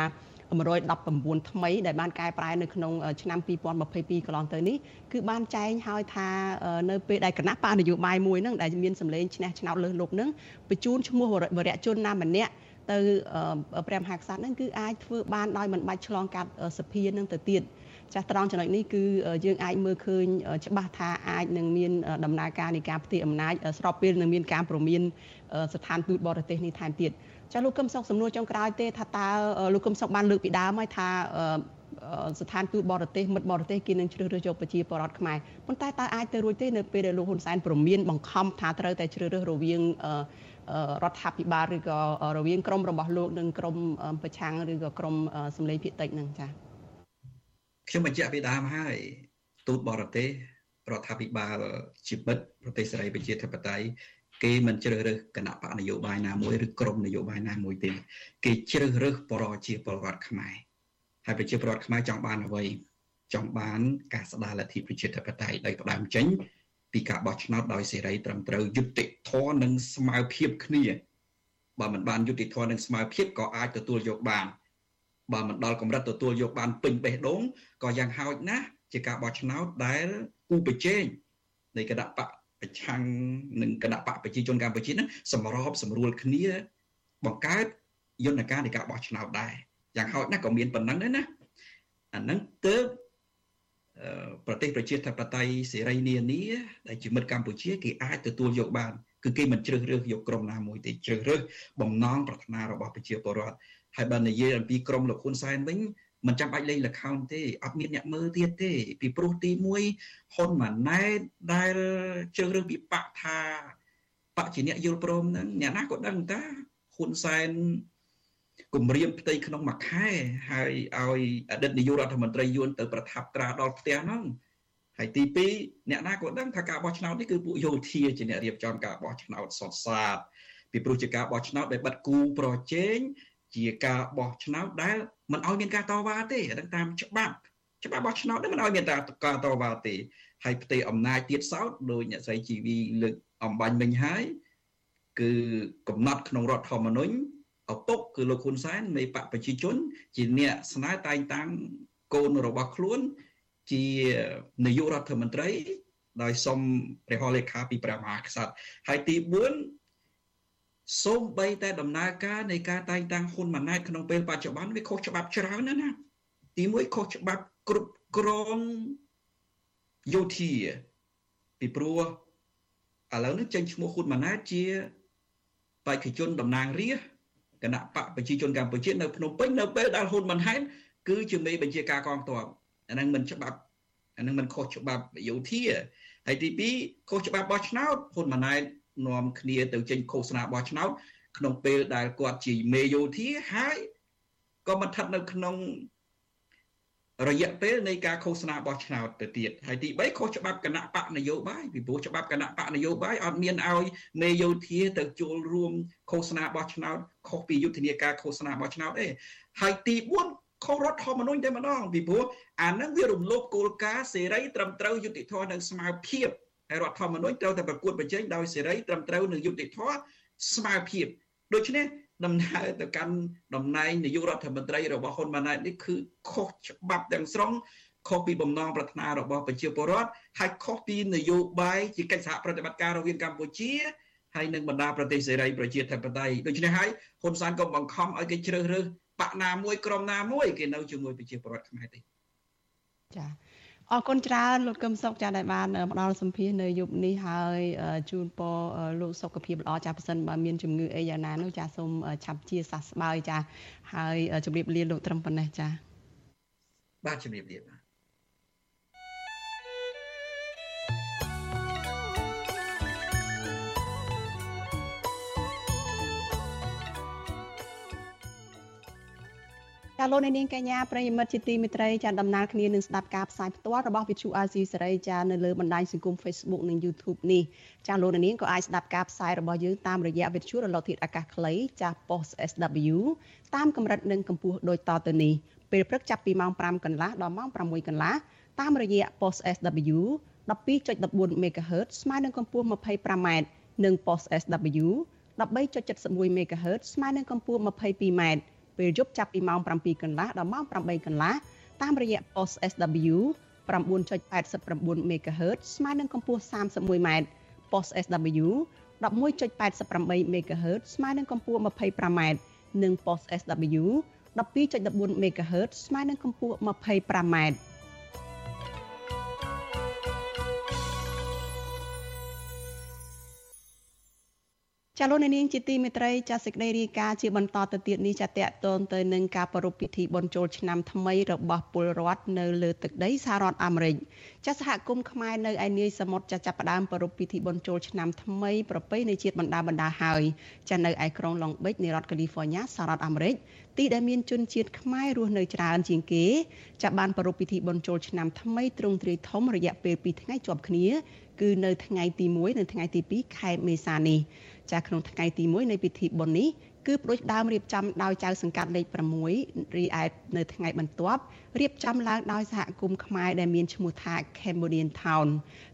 119ថ្មីដែលបានកែប្រែនៅក្នុងឆ្នាំ2022កន្លងទៅនេះគឺបានចែងឲ្យថានៅពេលដែលគណៈបកនយោបាយមួយហ្នឹងដែលមានសម្លេងឈ្នះឆ្នោតលើសលប់ហ្នឹងបញ្ជូនឈ្មោះវរៈជនណាម្នាក់ទៅព្រះមហាក្សត្រហ្នឹងគឺអាចធ្វើបានដោយមិនបាច់ឆ្លងកាត់សភានឹងទៅទៀតចាស់ត្រង់ចំណុចនេះគឺយើងអាចមើលឃើញច្បាស់ថាអាចនឹងមានដំណើរការនៃការផ្ទេរអំណាចស្របពេលនឹងមានការប្រមានស្ថានទូតបរទេសនេះថែមទៀត ចាលោកកឹមសុខសំណួរចុងក្រោយទេថាតើលោកកឹមសុខបានលើកពីដើមហើយថាស្ថានទូតបរទេសមិត្តបរទេសគេនឹងជ្រើសរើសយកប្រជាពលរដ្ឋខ្មែរប៉ុន្តែតើអាចទៅរួចទេនៅពេលដែលលោកហ៊ុនសែនប្រមានបង្ខំថាត្រូវតែជ្រើសរើសរវាងរដ្ឋាភិបាលឬក៏រវាងក្រមរបស់លោកនិងក្រមប្រឆាំងឬក៏ក្រមសម្លេងភាគតិចនឹងចា៎ខ្ញុំបញ្ជាក់ពីដើមហើយទូតបរទេសរដ្ឋាភិបាលជាមិត្តប្រទេសសេរីប្រជាធិបតេយ្យ គេមិនជ្រើសរើសគណៈបកនយោបាយណាមួយឬក្រុមនយោបាយណាមួយទេគេជ្រើសរើសប្រជាពលរដ្ឋខ្មែរហើយប្រជាពលរដ្ឋខ្មែរចង់បានអ្វីចង់បានការស្ដារលទ្ធិប្រជាធិបតេយ្យដោយផ្ដើមចេញពីការបោះឆ្នោតដោយសេរីត្រឹមត្រូវយុត្តិធម៌និងស្មើភាពគ្នាបើមិនបានយុត្តិធម៌និងស្មើភាពក៏អាចទទួលយកបានបើមិនដល់កម្រិតទទួលយកបានពេញបេះដូងក៏យ៉ាងហោចណាស់ជាការបោះឆ្នោតដែលគូប្រជែងនៃគណៈបក ប្រឆាំងនឹងគណៈបកប្រជាជនកម្ពុជាហ្នឹងសម្របសម្រួលគ្នា បង្កើតយន្តការនៃការបោះឆ្នោតដែរយ៉ាងហោចណាស់ក៏មានប៉ុណ្ណឹងដែរណាអាហ្នឹងទៅប្រទេសប្រជាធិបតេយ្យសេរីនានាដែលជាមិត្តកម្ពុជាគេអាចទទួលយកបានគឺគេមិនជ្រើសរើសយកក្រុមណាមួយទេជ្រើសរើសបំណងប្រាថ្នារបស់ប្រជាពលរដ្ឋហើយបើនិយាយអំពីក្រុមលោកហ៊ុនសែនវិញ មិនចាំបាច់លេងលខោនទេអត់មានអ្នកមើលទៀតទេ ពីព្រោះទី1ហ៊ុនម៉ាណែតដែលជើងរឿងពីបកថាបកជាអ្នកយល់ព្រមហ្នឹងអ្នកណាក៏ដឹងតាហ៊ុនសែនគម្រាមផ្ទៃក្នុងមួយខែហើយឲ្យអតីតនាយករដ្ឋមន្ត្រីយួនទៅប្រថាប់ត្រាដល់ផ្ទះហ្នឹងហើយទី2អ្នកណាក៏ដឹងថាការបោះឆ្នោតនេះគឺពួកយោធាជាអ្នករៀបចំការបោះឆ្នោតសុតសាតពីព្រោះជាការបោះឆ្នោតដែលបិទគូប្រជែងជាការបោះឆ្នោតដែល មិនឲ្យមានការតវ៉ាទេដឹងតាមច្បាប់ច្បាប់បោះឆ្នោតនេះមិនឲ្យមានការតវ៉ាទេហើយផ្ទៃអំណាចទៀតសោតដោយអ្នកស្រីជីវីលើកអំបញ្ញមិញហើយគឺកំណត់ក្នុងរដ្ឋធម្មនុញ្ញឪពុកគឺលោកហ៊ុនសែននៃបកប្រជាជន ជាអ្នកស្នើតែងតាំងកូនរបស់ខ្លួន ជានាយករដ្ឋមន្ត្រី ដោយសុំព្រះហស្ថលេខាពីព្រះមហាក្សត្រហើយទី4 សូម្បីតែដំណើរការនៃការតែងតាំងហ៊ុនម៉ាណែតក្នុងពេលបច្ចុប្បន្នវាខុសច្បាប់ច្រើនណាស់ណាទី1ខុសច្បាប់គ្រប់គ្រងយោធាពីព្រោះឥឡូវនេះចេញឈ្មោះហ៊ុនម៉ាណែតជាបេក្ខជនតំណាងរាស្ត្រគណៈបកប្រជាជនកម្ពុជានៅភ្នំពេញនៅពេលដែលហ៊ុនម៉ាណែតគឺជាមេបញ្ជាការកងទ័ពអានឹងមិនច្បាប់អានឹងមិនខុសច្បាប់យោធាហើយទី2ខុសច្បាប់បោះឆ្នោតហ៊ុនម៉ាណែត នាំគ្នាទៅចេញឃោសនាបោះឆ្នោតក្នុងពេលដែលគាត់ជាមេយោធាហើយក៏មិនស្ថិតនៅក្នុងរយៈពេលនៃការឃោសនាបោះឆ្នោតទៅទៀតហើយទី3ខុសច្បាប់គណៈបកនយោបាយពីព្រោះច្បាប់គណៈបកនយោបាយអត់មានឲ្យមេយោធាទៅចូលរួមឃោសនាបោះឆ្នោតខុសពីយុទ្ធនាការឃោសនាបោះឆ្នោតទេហើយទី4ខុសរដ្ឋធម្មនុញ្ញតែម្ដងពីព្រោះអានឹងវារំលោភគោលការណ៍សេរីត្រឹមត្រូវយុត្តិធម៌និងស្មើភាព ហើយរដ្ឋធម្មនុញ្ញត្រូវតែប្រកួតប្រជែងដោយសេរីត្រឹមត្រូវនិងយុត្តិធម៌ស្មើភាពដូច្នេះដំណើរទៅកាន់តំណែងនាយករដ្ឋមន្ត្រីរបស់ហ៊ុនម៉ាណែតនេះគឺខុសច្បាប់ទាំងស្រុងខុសពីបំណងប្រាថ្នារបស់ប្រជាពលរដ្ឋហើយខុសពីនយោបាយជាកិច្ចសហប្រតិបត្តិការរវាងកម្ពុជាហើយនិងបណ្ដាប្រទេសសេរីប្រជាធិបតេយ្យដូច្នេះហើយហ៊ុនសែនក៏បង្ខំឲ្យគេជ្រើសរើសបកណាមួយក្រុមណាមួយគេនៅជាមួយប្រជាពលរដ្ឋខ្មែរទេចា៎ អរគុណច្រើនលោកកឹមសុខចាដែលបានផ្ដល់សម្ភារនៅយប់នេះហើយជូនពរលោកសុខភាពល្អចាប៉ះសិនបើមានជំងឺអីយ៉ាងណានោះចាសូមឆាប់ជាសះស្បើយចាហើយជម្រាបលាលោកត្រឹមប៉ុណ្ណេះចាបាទជម្រាបលាបាទ ចាលោកនាងកញ្ញាប្រិយមិត្តជាទីមេត្រីចាដំណើរគ្នានឹងស្ដាប់ការផ្សាយផ្ទាល់របស់វិទ្យុអាស៊ីសេរីចានៅលើបណ្ដាញសង្គម Facebook និង YouTube នេះចាលោកនាងក៏អាចស្ដាប់ការផ្សាយរបស់យើងតាមរយៈវិទ្យុរលកធាតុអាកាសខ្លីចា post SW តាមកម្រិតនិងកម្ពស់ដូចតទៅនេះពេលព្រឹកចាប់ពីម៉ោង5កន្លះដល់ម៉ោង6កន្លះតាមរយៈ post SW 12.14 MHz ស្មើនឹងកម្ពស់ 25m និង post SW 13.71 MHz ស្មើនឹងកម្ពស់ 22m ពេលយប់ចាប់ពីម៉ោង7កន្លះដល់ម៉ោង8កន្លះតាមរយៈ post SW 9.89 MHz ស្មើនឹងកម្ពស់ 31m post SW 11.88 MHz ស្មើនឹងកម្ពស់ 25m និង post SW 12.14 MHz ស្មើនឹងកម្ពស់ 25m ចាលោកនាងជាទីមេត្រីចាសេចក្តីរាយការណ៍ជាបន្តទៅទៀតនេះចាតកតងទៅនឹងការប្រារព្ធពិធីបុណ្យចូលឆ្នាំថ្មីរបស់ពលរដ្ឋនៅលើទឹកដីសហរដ្ឋអាមេរិកចាសហគមន៍ខ្មែរនៅឯនាយសមុទ្រចាចាប់ផ្ដើមប្រារព្ធពិធីបុណ្យចូលឆ្នាំថ្មីប្រពៃណីជាតិបណ្ដាបណ្ដាហើយចានៅឯក្រុង Long Beach នៃរដ្ឋ California សហរដ្ឋអាមេរិកទីដែលមានជនជាតិខ្មែររស់នៅច្រើនជាងគេចាបានប្រារព្ធពិធីបុណ្យចូលឆ្នាំថ្មីទ្រង់ទ្រាយធំរយៈពេល2ថ្ងៃជាប់គ្នាគឺនៅថ្ងៃទី1និងថ្ងៃទី2ខែមេសានេះ ចាក្នុងថ្ងៃទី1នៃពិធីបុណ្យនេះគឺប្រួយដើមរៀបចំដោយចៅសង្កាត់លេខ6រីឯនៅថ្ងៃបន្ទាប់រៀបចំឡើងដោយសហគមន៍ខ្មែរដែលមានឈ្មោះថា Cambodian Town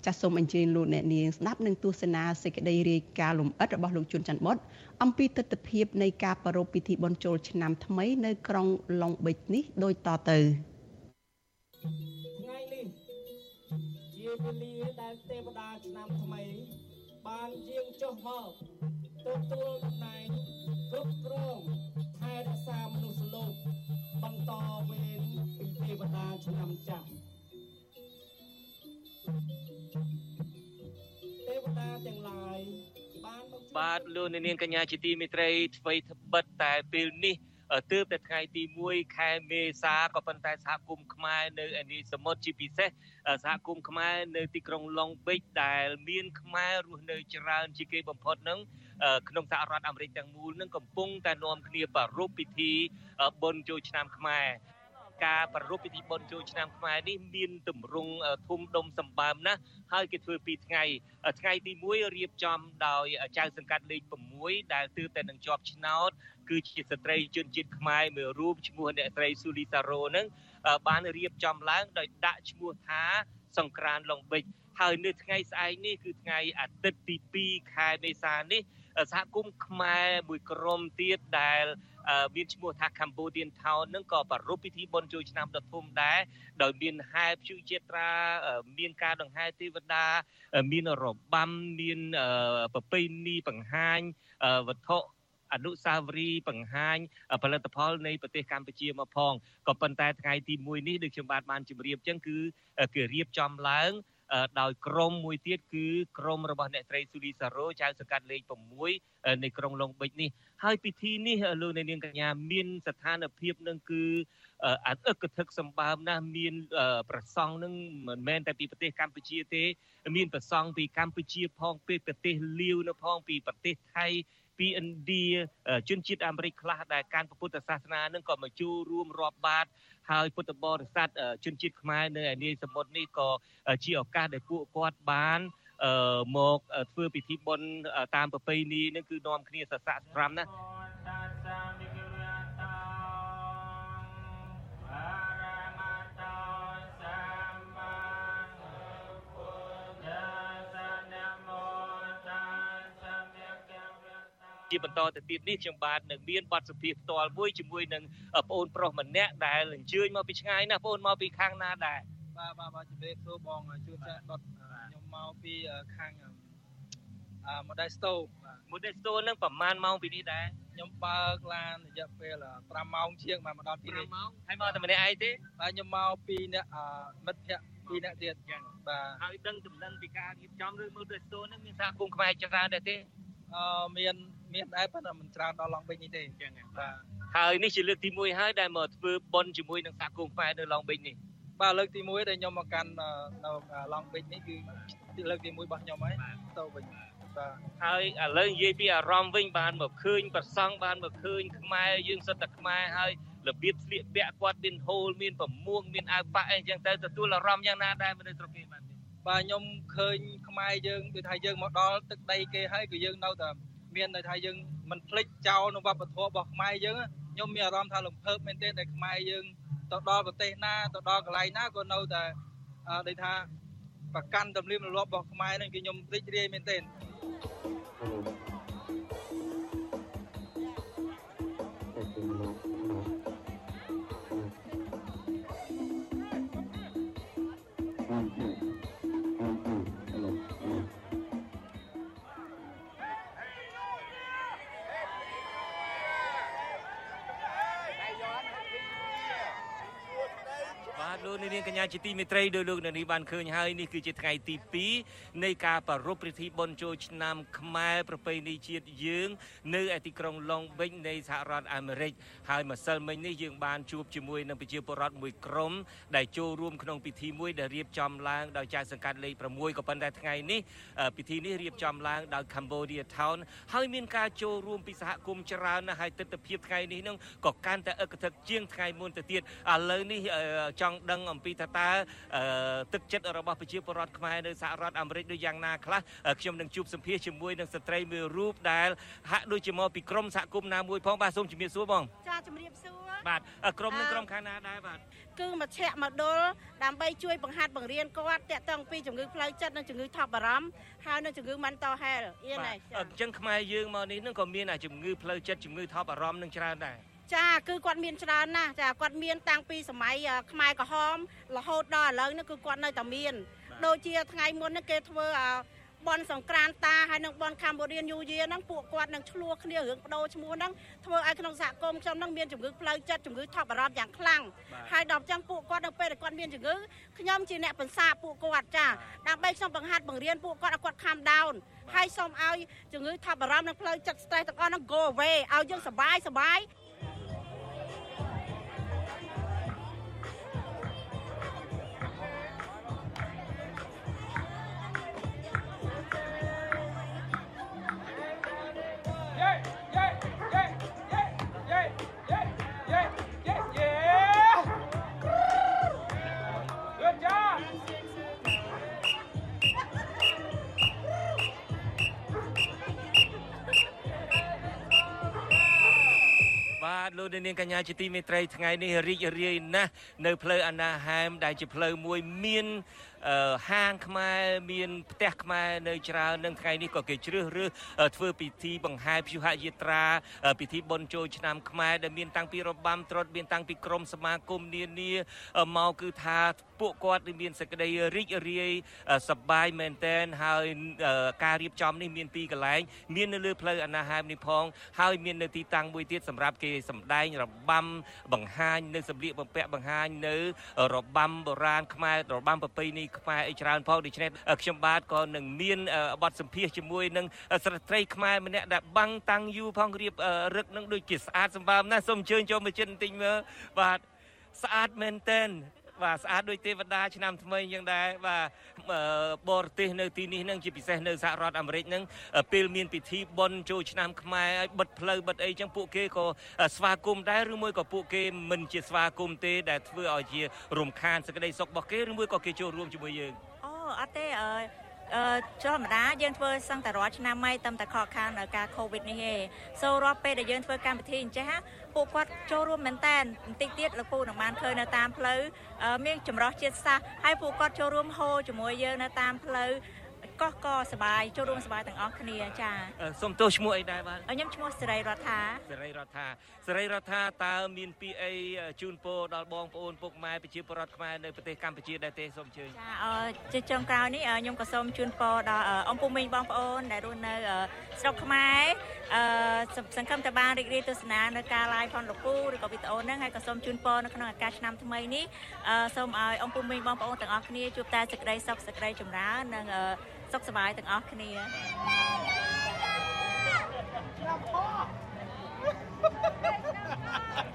ចាសសូមអញ្ជើញលោកអ្នកនាងស្ដាប់នឹងទស្សនាសេចក្តីរាយការណ៍លម្អិតរបស់លោកជួនច័ន្ទបុតអំពីទស្សនវិជ្ជានៃការប្រារព្ធពិធីបុណ្យចូលឆ្នាំថ្មីនៅក្រុងឡុងបិចនេះដូចតទៅថ្ងៃនេះជាវេលាដែលទេវតាឆ្នាំថ្មី បានយាងចុះមកទទួលតំណែងគ្រប់គ្រងថែរក្សាមនុស្សលោកបន្តវេនពីទេវតាឆ្នាំចាស់ទេវតាទាំងឡាយបានបាទលោកនាងកញ្ញាជាទីមេត្រីអ្វីត្បិតតែពេលនេះ ទើបតែថ្ងៃទី1ខែមេសាក៏ប៉ុន្តែសហគមន៍ខ្មែរនៅឯនេះសមុទ្រជាពិសេសសហគមន៍ខ្មែរនៅទីក្រុងឡុងបិចដែលមានខ្មែររស់នៅច្រើនជាងគេបំផុតនឹងក្នុងសហរដ្ឋអាមេរិកទាំងមូលនឹងកំពុងតែនាំគ្នាប្រារព្ធពិធីបុណ្យចូលឆ្នាំខ្មែរ ការប្រារព្ធពិធីបុណ្យចូលឆ្នាំខ្មែរនេះមានទម្រង់ធំដុំសម្បើមណាស់ហើយគេធ្វើពីថ្ងៃថ្ងៃទី1រៀបចំដោយចៅសង្កាត់លេខ6ដែលទើបតែនឹងជាប់ឆ្នោតគឺជាស្ត្រីជនជាតិខ្មែរមួយរូបឈ្មោះអ្នកស្រីស៊ូលីសារ៉ូនឹងបានរៀបចំឡើងដោយដាក់ឈ្មោះថាសង្ក្រានឡុងបិចហើយនៅថ្ងៃស្អែកនេះគឺថ្ងៃអាទិត្យទី2ខែមេសានេះ សហគមន៍ខ្មែរមួយក្រុមទៀតដែលមានឈ្មោះថា Cambodian Town នឹងក៏ប្រារព្ធពិធីបុណ្យចូលឆ្នាំដ៏ធំដែរដោយមានហែព្យុជាត្រាមានការដង្ហែទេវតាមានរបាំមានប្រពៃណីបង្ហាញវត្ថុអនុស្សាវរីយ៍បង្ហាញផលិតផលនៃប្រទេសកម្ពុជាមកផងក៏ប៉ុន្តែថ្ងៃទី1នេះដូចខ្ញុំបាទបានជម្រាបចឹងគឺគេរៀបចំឡើង ដោយក្រុមមួយទៀតគឺក្រុមរបស់អ្នកស្រីស៊ូលីសារ៉ូចៅសង្កាត់លេខ6នៃក្រុងឡុងបិចនេះហើយពិធីនេះលោកនាងកញ្ញាមានស្ថានភាពនឹងគឺអត់អឹកធឹកសម្បើមណាស់មានប្រសង់នឹងមិនមែនតែពីប្រទេសកម្ពុជាទេ មានប្រសង់ពីកម្ពុជាផងពីប្រទេសលាវនៅផងពីប្រទេសថៃ ពីឥណ្ឌាជនជាតិអាមេរិកខ្លះដែលកាន់ពុទ្ធសាសនានឹងក៏មកចូលរួមរាប់បាតហើយពុទ្ធបរិស័ទជនជាតិខ្មែរនៅឯនាយសមុទ្រនេះក៏ជាឱកាសដែលពួកគាត់បានមកធ្វើពិធីបុណ្យតាមប្រពៃណីនឹងគឺនាំគ្នាសស័កស្រាំណា ជាបន្តទៅទៀតនេះខ្ញុំបាទនឹងមានបទសភាផ្ទាល់មួយជាមួយនឹងប្អូនប្រុសម្នាក់ដែលអញ្ជើញមកពីឆ្ងាយណាស់ប្អូនមកពីខាងណាដែរបាទបាទបាទជំរាបសួរបងជួនចាក់ដុតខ្ញុំមកពីខាងអឺ Modesto Modesto នឹងប្រហែលម៉ោងពីនេះដែរខ្ញុំបើកឡានរយៈពេល5ម៉ោងជាងបានមកដល់ទីនេះ5ម៉ោងហើយមកតែម្នាក់ឯងទេបាទខ្ញុំមកពីអ្នកមិត្តភ័ក្តិពីរអ្នកទៀតចឹងបាទហើយដឹងចំណឹងពីការរៀបចំឬ Modesto នឹងមានសហគមន៍ខ្មែរច្រើនដែរទេអឺមាន មានដែរប៉ុន្តែមិនច្រើនដល់ឡងបិញនេះទេអញ្ចឹងបាទហើយនេះជាលើកទី1ហើយដែលមកធ្វើបុណ្យជាមួយនឹងសហគមន៍ខ្មែរនៅឡងបិញនេះបាទលើកទី1ដែលខ្ញុំមកកាន់នៅឡងបិញនេះគឺលើកទី1របស់ខ្ញុំហើយទៅវិញបាទហើយឥឡូវនិយាយពីអារម្មណ៍វិញបានមកឃើញប្រសង់បានមកឃើញខ្មែរយើងសិតតែខ្មែរហើយរបៀបស្លៀកពាក់គាត់មានហូលមានប្រមួងមានអាវប៉ាក់អីចឹងទៅទទួលអារម្មណ៍យ៉ាងណាដែរនៅស្រុកគេបាទបាទខ្ញុំឃើញខ្មែរយើងគឺថាយើងមកដល់ទឹកដីគេហើយគឺយើងនៅតែ មានន័យថាយើងមិនភ្លេចចោលនៅវប្បធម៌របស់ខ្មែរយើងខ្ញុំមានអារម្មណ៍ថាលំភើបមែនទែនដែលខ្មែរយើងទៅដល់ប្រទេសណាទៅដល់កន្លែងណាក៏នៅតែដូចថាប្រកាន់ទំនៀមទម្លាប់របស់ខ្មែរនឹងគឺខ្ញុំរីករាយមែនទែ ននាងកញ្ញាជាទីមេត្រីដោយលោកនាងបានឃើញហើយនេះគឺជាថ្ងៃទី2នៃការប្រារព្ធពិធីបុណ្យចូលឆ្នាំខ្មែរប្រពៃណីជាតិយើង នៅឯទីក្រុងឡុងបិចនៃសហរដ្ឋអាមេរិកហើយម្សិលមិញនេះយើងបានជួបជាមួយនឹងប្រជាពលរដ្ឋមួយក្រុមដែលចូលរួមក្នុងពិធីមួយដែលរៀបចំឡើងដោយចៅសង្កាត់លេខ6ក៏ប៉ុន្តែថ្ងៃនេះពិធីនេះរៀបចំឡើងដោយ Cambodia Town ហើយមានការចូលរួមពីសហគមន៍ច្រើនណាស់ហើយទស្សនវិជ្ជាថ្ងៃនេះនឹងក៏កាន់តែអឹកធឹកជាងថ្ងៃមុនទៅទៀតឥឡូវនេះចង់ដឹងអំពីថាតើទឹកចិត្តរបស់ប្រជាពលរដ្ឋខ្មែរនៅសហរដ្ឋអាមេរិកដូចយ៉ាងណាខ្លះខ្ញុំនឹងជួបសម្ភាសជាមួយនឹងស្ត្រីមួយរូបដែលហាក់ដូចជាមកពីក្រមសហគមន៍ណាមួយផងបាទសូមជំរាបសួរបងចាជំរាបសួរបាទក្រមនឹងក្រមខាងណាដែរបាទគឺមជ្ឈមណ្ឌលដើម្បីជួយបង្ហាត់បង្រៀនគាត់តាក់ទងពីជំងឺផ្លូវចិត្តនិងជំងឺថប់បារម្ភហើយនិងជំងឺ mental health អៀនហើយអញ្ចឹងខ្មែរយើងមកនេះនឹងក៏មានជំងឺផ្លូវចិត្តជំងឺថប់បារម្ភនឹងច្រើនដែរ ចាគឺគាត់មានច្រើនណាស់ចាគាត់មានតាំងពីសម័យខ្មែរក្រហមរហូតដល់ឥឡូវនេះគឺគាត់នៅតែមានដូចជាថ្ងៃមុននេះគេធ្វើបនសង្ក្រានតាហើយនឹងបនកម្ពុជាញូយាហ្នឹងពួកគាត់នឹងឆ្លោះគ្នារឿងបដូរឈ្មោះហ្នឹងធ្វើឲ្យក្នុងសហគមន៍ខ្ញុំហ្នឹងមានជំងឺផ្លូវចិត្តជំងឺថប់បារម្ភយ៉ាងខ្លាំងហើយដល់ចឹងពួកគាត់នៅពេលដែលគាត់មានជំងឺខ្ញុំជាអ្នកបន្សាពួកគាត់ចាដើម្បីខ្ញុំបង្ហាត់បង្រៀនពួកគាត់ឲ្យគាត់ calm down ហើយសូមឲ្យជំងឺថប់បារម្ភនិងផ្លូវចិត្ត stress ទាំងអស់ហ្នឹង go away ឲ្យយើងសុបាយសុបាយ លោកនាងកញ្ញាជាទីមេត្រីថ្ងៃនេះរីករាយណាស់នៅផ្លូវអាណាហែមដែលជាផ្លូវមួយមានហាងខ្មែរមានផ្ទះខ្មែរនៅច្រើននឹងថ្ងៃនេះក៏គេជ្រើសរើសធ្វើពិធីបង្ហាព្យុហយាត្រាពិធីបុណ្យចូលឆ្នាំខ្មែរដែលមានតាំងពីរបាំត្រុដិមានតាំងពីក្រមសមាគមនានាមកគឺថា ពួកគាត់មានសេចក្តីរីករាយសប្បាយមែនតែនហើយការរៀបចំនេះមានពីរកន្លែងមាននៅលើផ្លូវអនាហែមនេះផងហើយមាននៅទីតាំងមួយទៀតសម្រាប់គេសម្ដែងរបាំបង្ហាញនៅសម្លៀកបំពាក់បង្ហាញនៅរបាំបុរាណខ្មែររបាំប្រពៃណីខ្មែរអីច្រើនផងដូច្នេះខ្ញុំបាទក៏នឹងមានបទសម្ភាសជាមួយនឹងស្ត្រីខ្មែរម្នាក់ដែលបាំងតាំងយូរផងរៀបរឹកនឹងដូចជាស្អាតសម្បើមណាស់សូមអញ្ជើញចូលមកជិតបន្តិចមើលបាទស្អាតមែនតើ បាទស្អាតដូចទេវតាឆ្នាំថ្មីយ៉ាងដែរបាទបរទេសនៅទីនេះនឹងជាពិសេសនៅសហរដ្ឋអាមេរិកនឹងពេលមានពិធីបុណ្យចូលឆ្នាំខ្មែរឲ្យបិទផ្លូវបិទអីចឹងពួកគេក៏ស្វាគមន៍ដែរឬមួយក៏ពួកគេមិនជាស្វាគមន៍ទេដែលធ្វើឲ្យជារំខានសេចក្តីសុខរបស់គេឬមួយក៏គេចូលរួមជាមួយយើងអូអត់ទេអឺ អឺធម្មតាយើងធ្វើសឹងតែរាល់ឆ្នាំម៉ៃតាមតែខកខានការ COVID នេះឯងសូរាល់ពេលដែលយើងធ្វើកម្មវិធីអញ្ចឹងពួកគាត់ចូលរួមមែនតែនបន្តិចទៀតលោកពូនឹងបានឃើញនៅតាមផ្លូវមានចម្រោះជាតិសាសន៍ហើយពួកគាត់ចូលរួមហូរជាមួយយើងនៅតាមផ្លូវ កោះក៏សបាយចូលរួមសបាយទាំងអស់គ្នាចាសូមទោសឈ្មោះអីដែរបាទខ្ញុំឈ្មោះសេរីរដ្ឋាសេរីរដ្ឋាសេរីរដ្ឋាតើមានពីអីជូនពរដល់បងប្អូនពុកម៉ែប្រជាពលរដ្ឋខ្មែរនៅប្រទេសកម្ពុជាដែរទេសូមអញ្ជើញចាអឺជាចុងក្រោយនេះខ្ញុំក៏សូមជូនពរដល់អំពុំមីងបងប្អូនដែលរស់នៅស្រុកខ្មែរអឺសង្ឃឹមតែបានរីករាយទស្សនានៅការ live ផងលោកពូឬក៏វីដេអូហ្នឹងហើយក៏សូមជូនពរនៅក្នុងឱកាសឆ្នាំថ្មីនេះអឺសូមឲ្យអំពុំមីងបងប្អូនទាំងអស់គ្នាជួបតែសេចក្តីសុខសេចក្តីចម្រើននិងសុខសប្បាយទាំងអស់គ្នាប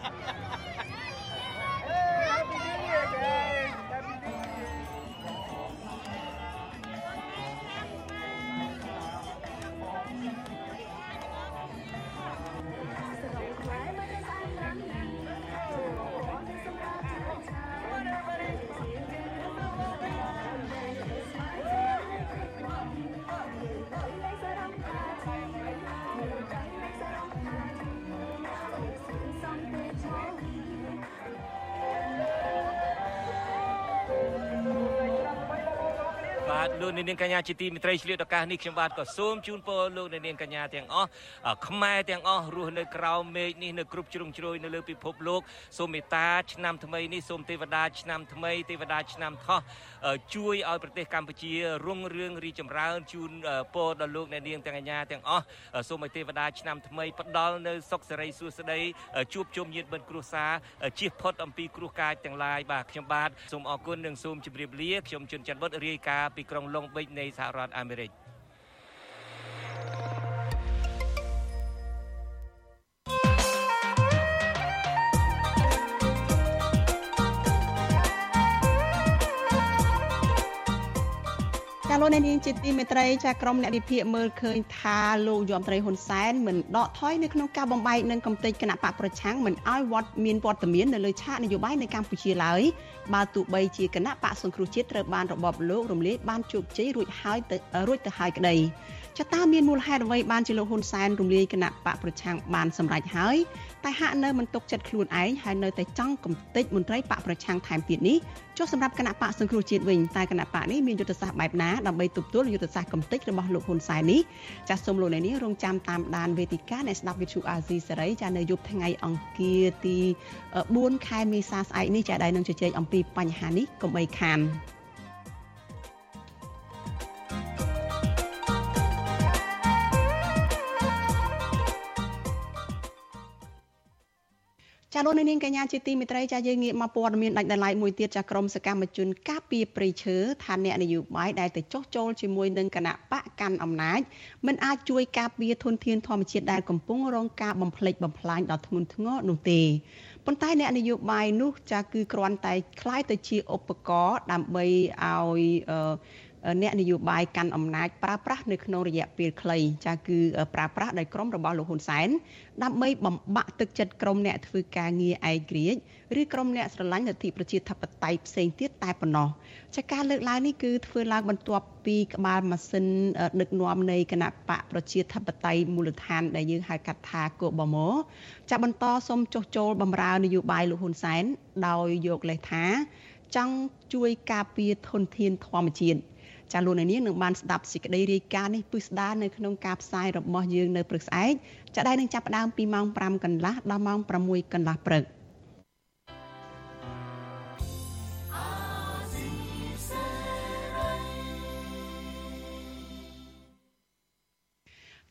ា លោកនាងកញ្ញាជាទីមេត្រីឆ្លៀតឱកាសនេះខ្ញុំបាទក៏សូមជូនពរលោកនាងកញ្ញាទាំងអស់ខ្មែរទាំងអស់រស់នៅក្រៅមេឃនេះនៅគ្រប់ជ្រុងជ្រោយនៅលើពិភពលោកសូមមេត្តាឆ្នាំថ្មីនេះសូមទេវតាឆ្នាំថ្មីទេវតាឆ្នាំថោះជួយឲ្យប្រទេសកម្ពុជារុងរឿងរីចម្រើនជូនពរដល់លោកអ្នកនាងទាំងកញ្ញាទាំងអស់សូមឲ្យទេវតាឆ្នាំថ្មីផ្ដល់នៅសុខសេរីសួស្តីជួបជុំញាតិមិត្តគ្រួសារជៀសផុតអំពីគ្រោះកាចទាំងឡាយបាទខ្ញុំបាទសូមអរគុណនិងសូមជម្រាបលាខ្ញុំជុនច័ន្ទវុតរាយការណ៍ពីក្រុងឡុងបិចនៃសហរដ្ឋអាមេរិក លោកអ្នកនាងជាទីមេត្រីចាក្រុមអ្នកវិភាគមើលឃើញថាលោកយមត្រីហ៊ុនសែនមិនដកថយនៅក្នុងការបំបែកនឹងកំទេចគណៈបកប្រឆាំងមិនឲ្យវត្តមានវត្តមាននៅលើឆាកនយោបាយនៅកម្ពុជាឡើយបើទោះបីជាគណៈបកសង្គ្រោះជាតិត្រូវបានរបបលោករំលាយបានជោគជ័យរួចហើយទៅរួចទៅហើយក្តីចតាមានមូលហេតុអ្វីបានជាលោកហ៊ុនសែនរំលាយគណៈបកប្រឆាំងបានសម្រេចហើយ តែហាក់នៅមិនទុកចិត្តខ្លួនឯងហើយនៅតែចង់កំទេចមន្ត្រីបកប្រឆាំងថែមទៀតនេះចុះសម្រាប់គណៈបកសង្គ្រោះជាតិវិញតែគណៈបកនេះមានយុទ្ធសាស្ត្របែបណាដើម្បីទប់ទល់យុទ្ធសាស្ត្រកំទេចរបស់លោកហ៊ុនសែននេះចាសសូមលោកអ្នកនាងរងចាំតាមដានវេទិកានៃស្ដាប់វិទ្យុអាស៊ីសេរីចានៅយប់ថ្ងៃអង្គារទី4ខែមេសាស្អែកនេះចាដែលនឹងជជែកអំពីបញ្ហានេះកុំបីខាន ចាលោកនាងកញ្ញាជាទីមេត្រីចាយើងងាកមកព័ត៌មានដាច់ដライមួយទៀតចាក្រមសកម្មជនការពីប្រៃឈើថាអ្នកនយោបាយដែលទៅចោះចូលជាមួយនឹងគណៈបកកាន់អំណាចមិនអាចជួយការពារធនធានធម្មជាតិដែលកំពុងរងការបំផ្លិចបំផ្លាញដ៏ធ្ងន់ធ្ងរនោះទេប៉ុន្តែអ្នកនយោបាយនោះចាគឺគ្រាន់តែคล้ายទៅជាឧបករណ៍ដើម្បីឲ្យ អ្នកនយោបាយកាន់អំណាចប្រើប្រាស់នៅក្នុងរយៈពេលខ្លីចាគឺប្រើប្រាស់ដោយក្រុមរបស់លោកហ៊ុនសែនដើម្បីបំបាក់ទឹកចិត្តក្រុមអ្នកធ្វើការងារឯករាជ្យឬក្រុមអ្នកស្រឡាញ់លទ្ធិប្រជាធិបតេយ្យផ្សេងទៀតតែប៉ុណ្ណោះចាការលើកឡើងនេះគឺធ្វើឡើងបន្ទាប់ពីក្បាលម៉ាស៊ីនដឹកនាំនៃគណៈបកប្រជាធិបតេយ្យមូលដ្ឋានដែលយើងហៅកាត់ថាកូបមចាបន្តសុំចុះចូលបម្រើនយោបាយលោកហ៊ុនសែនដោយយកលេសថាចង់ជួយការពារធនធានធម្មជាតិ ចាលោកនាងនឹងបានស្ដាប់សេចក្តីរាយការណ៍នេះពិស្ដារនៅក្នុងការផ្សាយរបស់យើងនៅព្រឹកស្អែកចាដែលនឹងចាប់ផ្ដើមពីម៉ោង5កន្លះដល់ម៉ោង6កន្លះព្រឹក។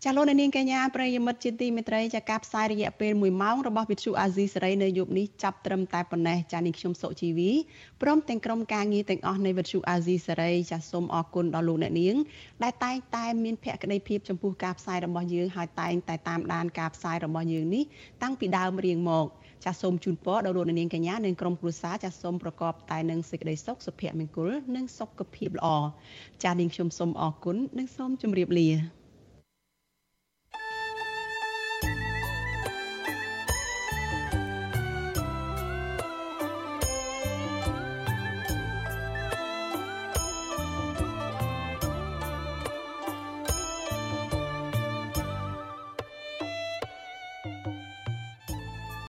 ចាលោកនាងកញ្ញាប្រិយមិត្តជាទីមេត្រីចាការផ្សាយរយៈពេល1ម៉ោងរបស់វិទ្យុអាស៊ីសេរីនៅយប់នេះចាប់ត្រឹមតែប៉ុណ្ណេះចានាងខ្ញុំសុជីវីព្រមទាំងក្រុមការងារទាំងអស់នៃវិទ្យុអាស៊ីសេរីចាសូមអរគុណដល់លោកអ្នកនាងដែលតែងតែមានភក្ដីភាពចំពោះការផ្សាយរបស់យើងហើយតែងតែតាមដានការផ្សាយរបស់យើងនេះតាំងពីដើមរៀងមកចាសសូមជូនពរដល់លោកនាងកញ្ញានិងក្រុមគ្រួសារចាសសូមប្រកបតែនឹងសេចក្តីសុខសុភមង្គលនិងសុខភាពល្អចាសនាងខ្ញុំសូមអរគុណនិងសូមជម្រាបលា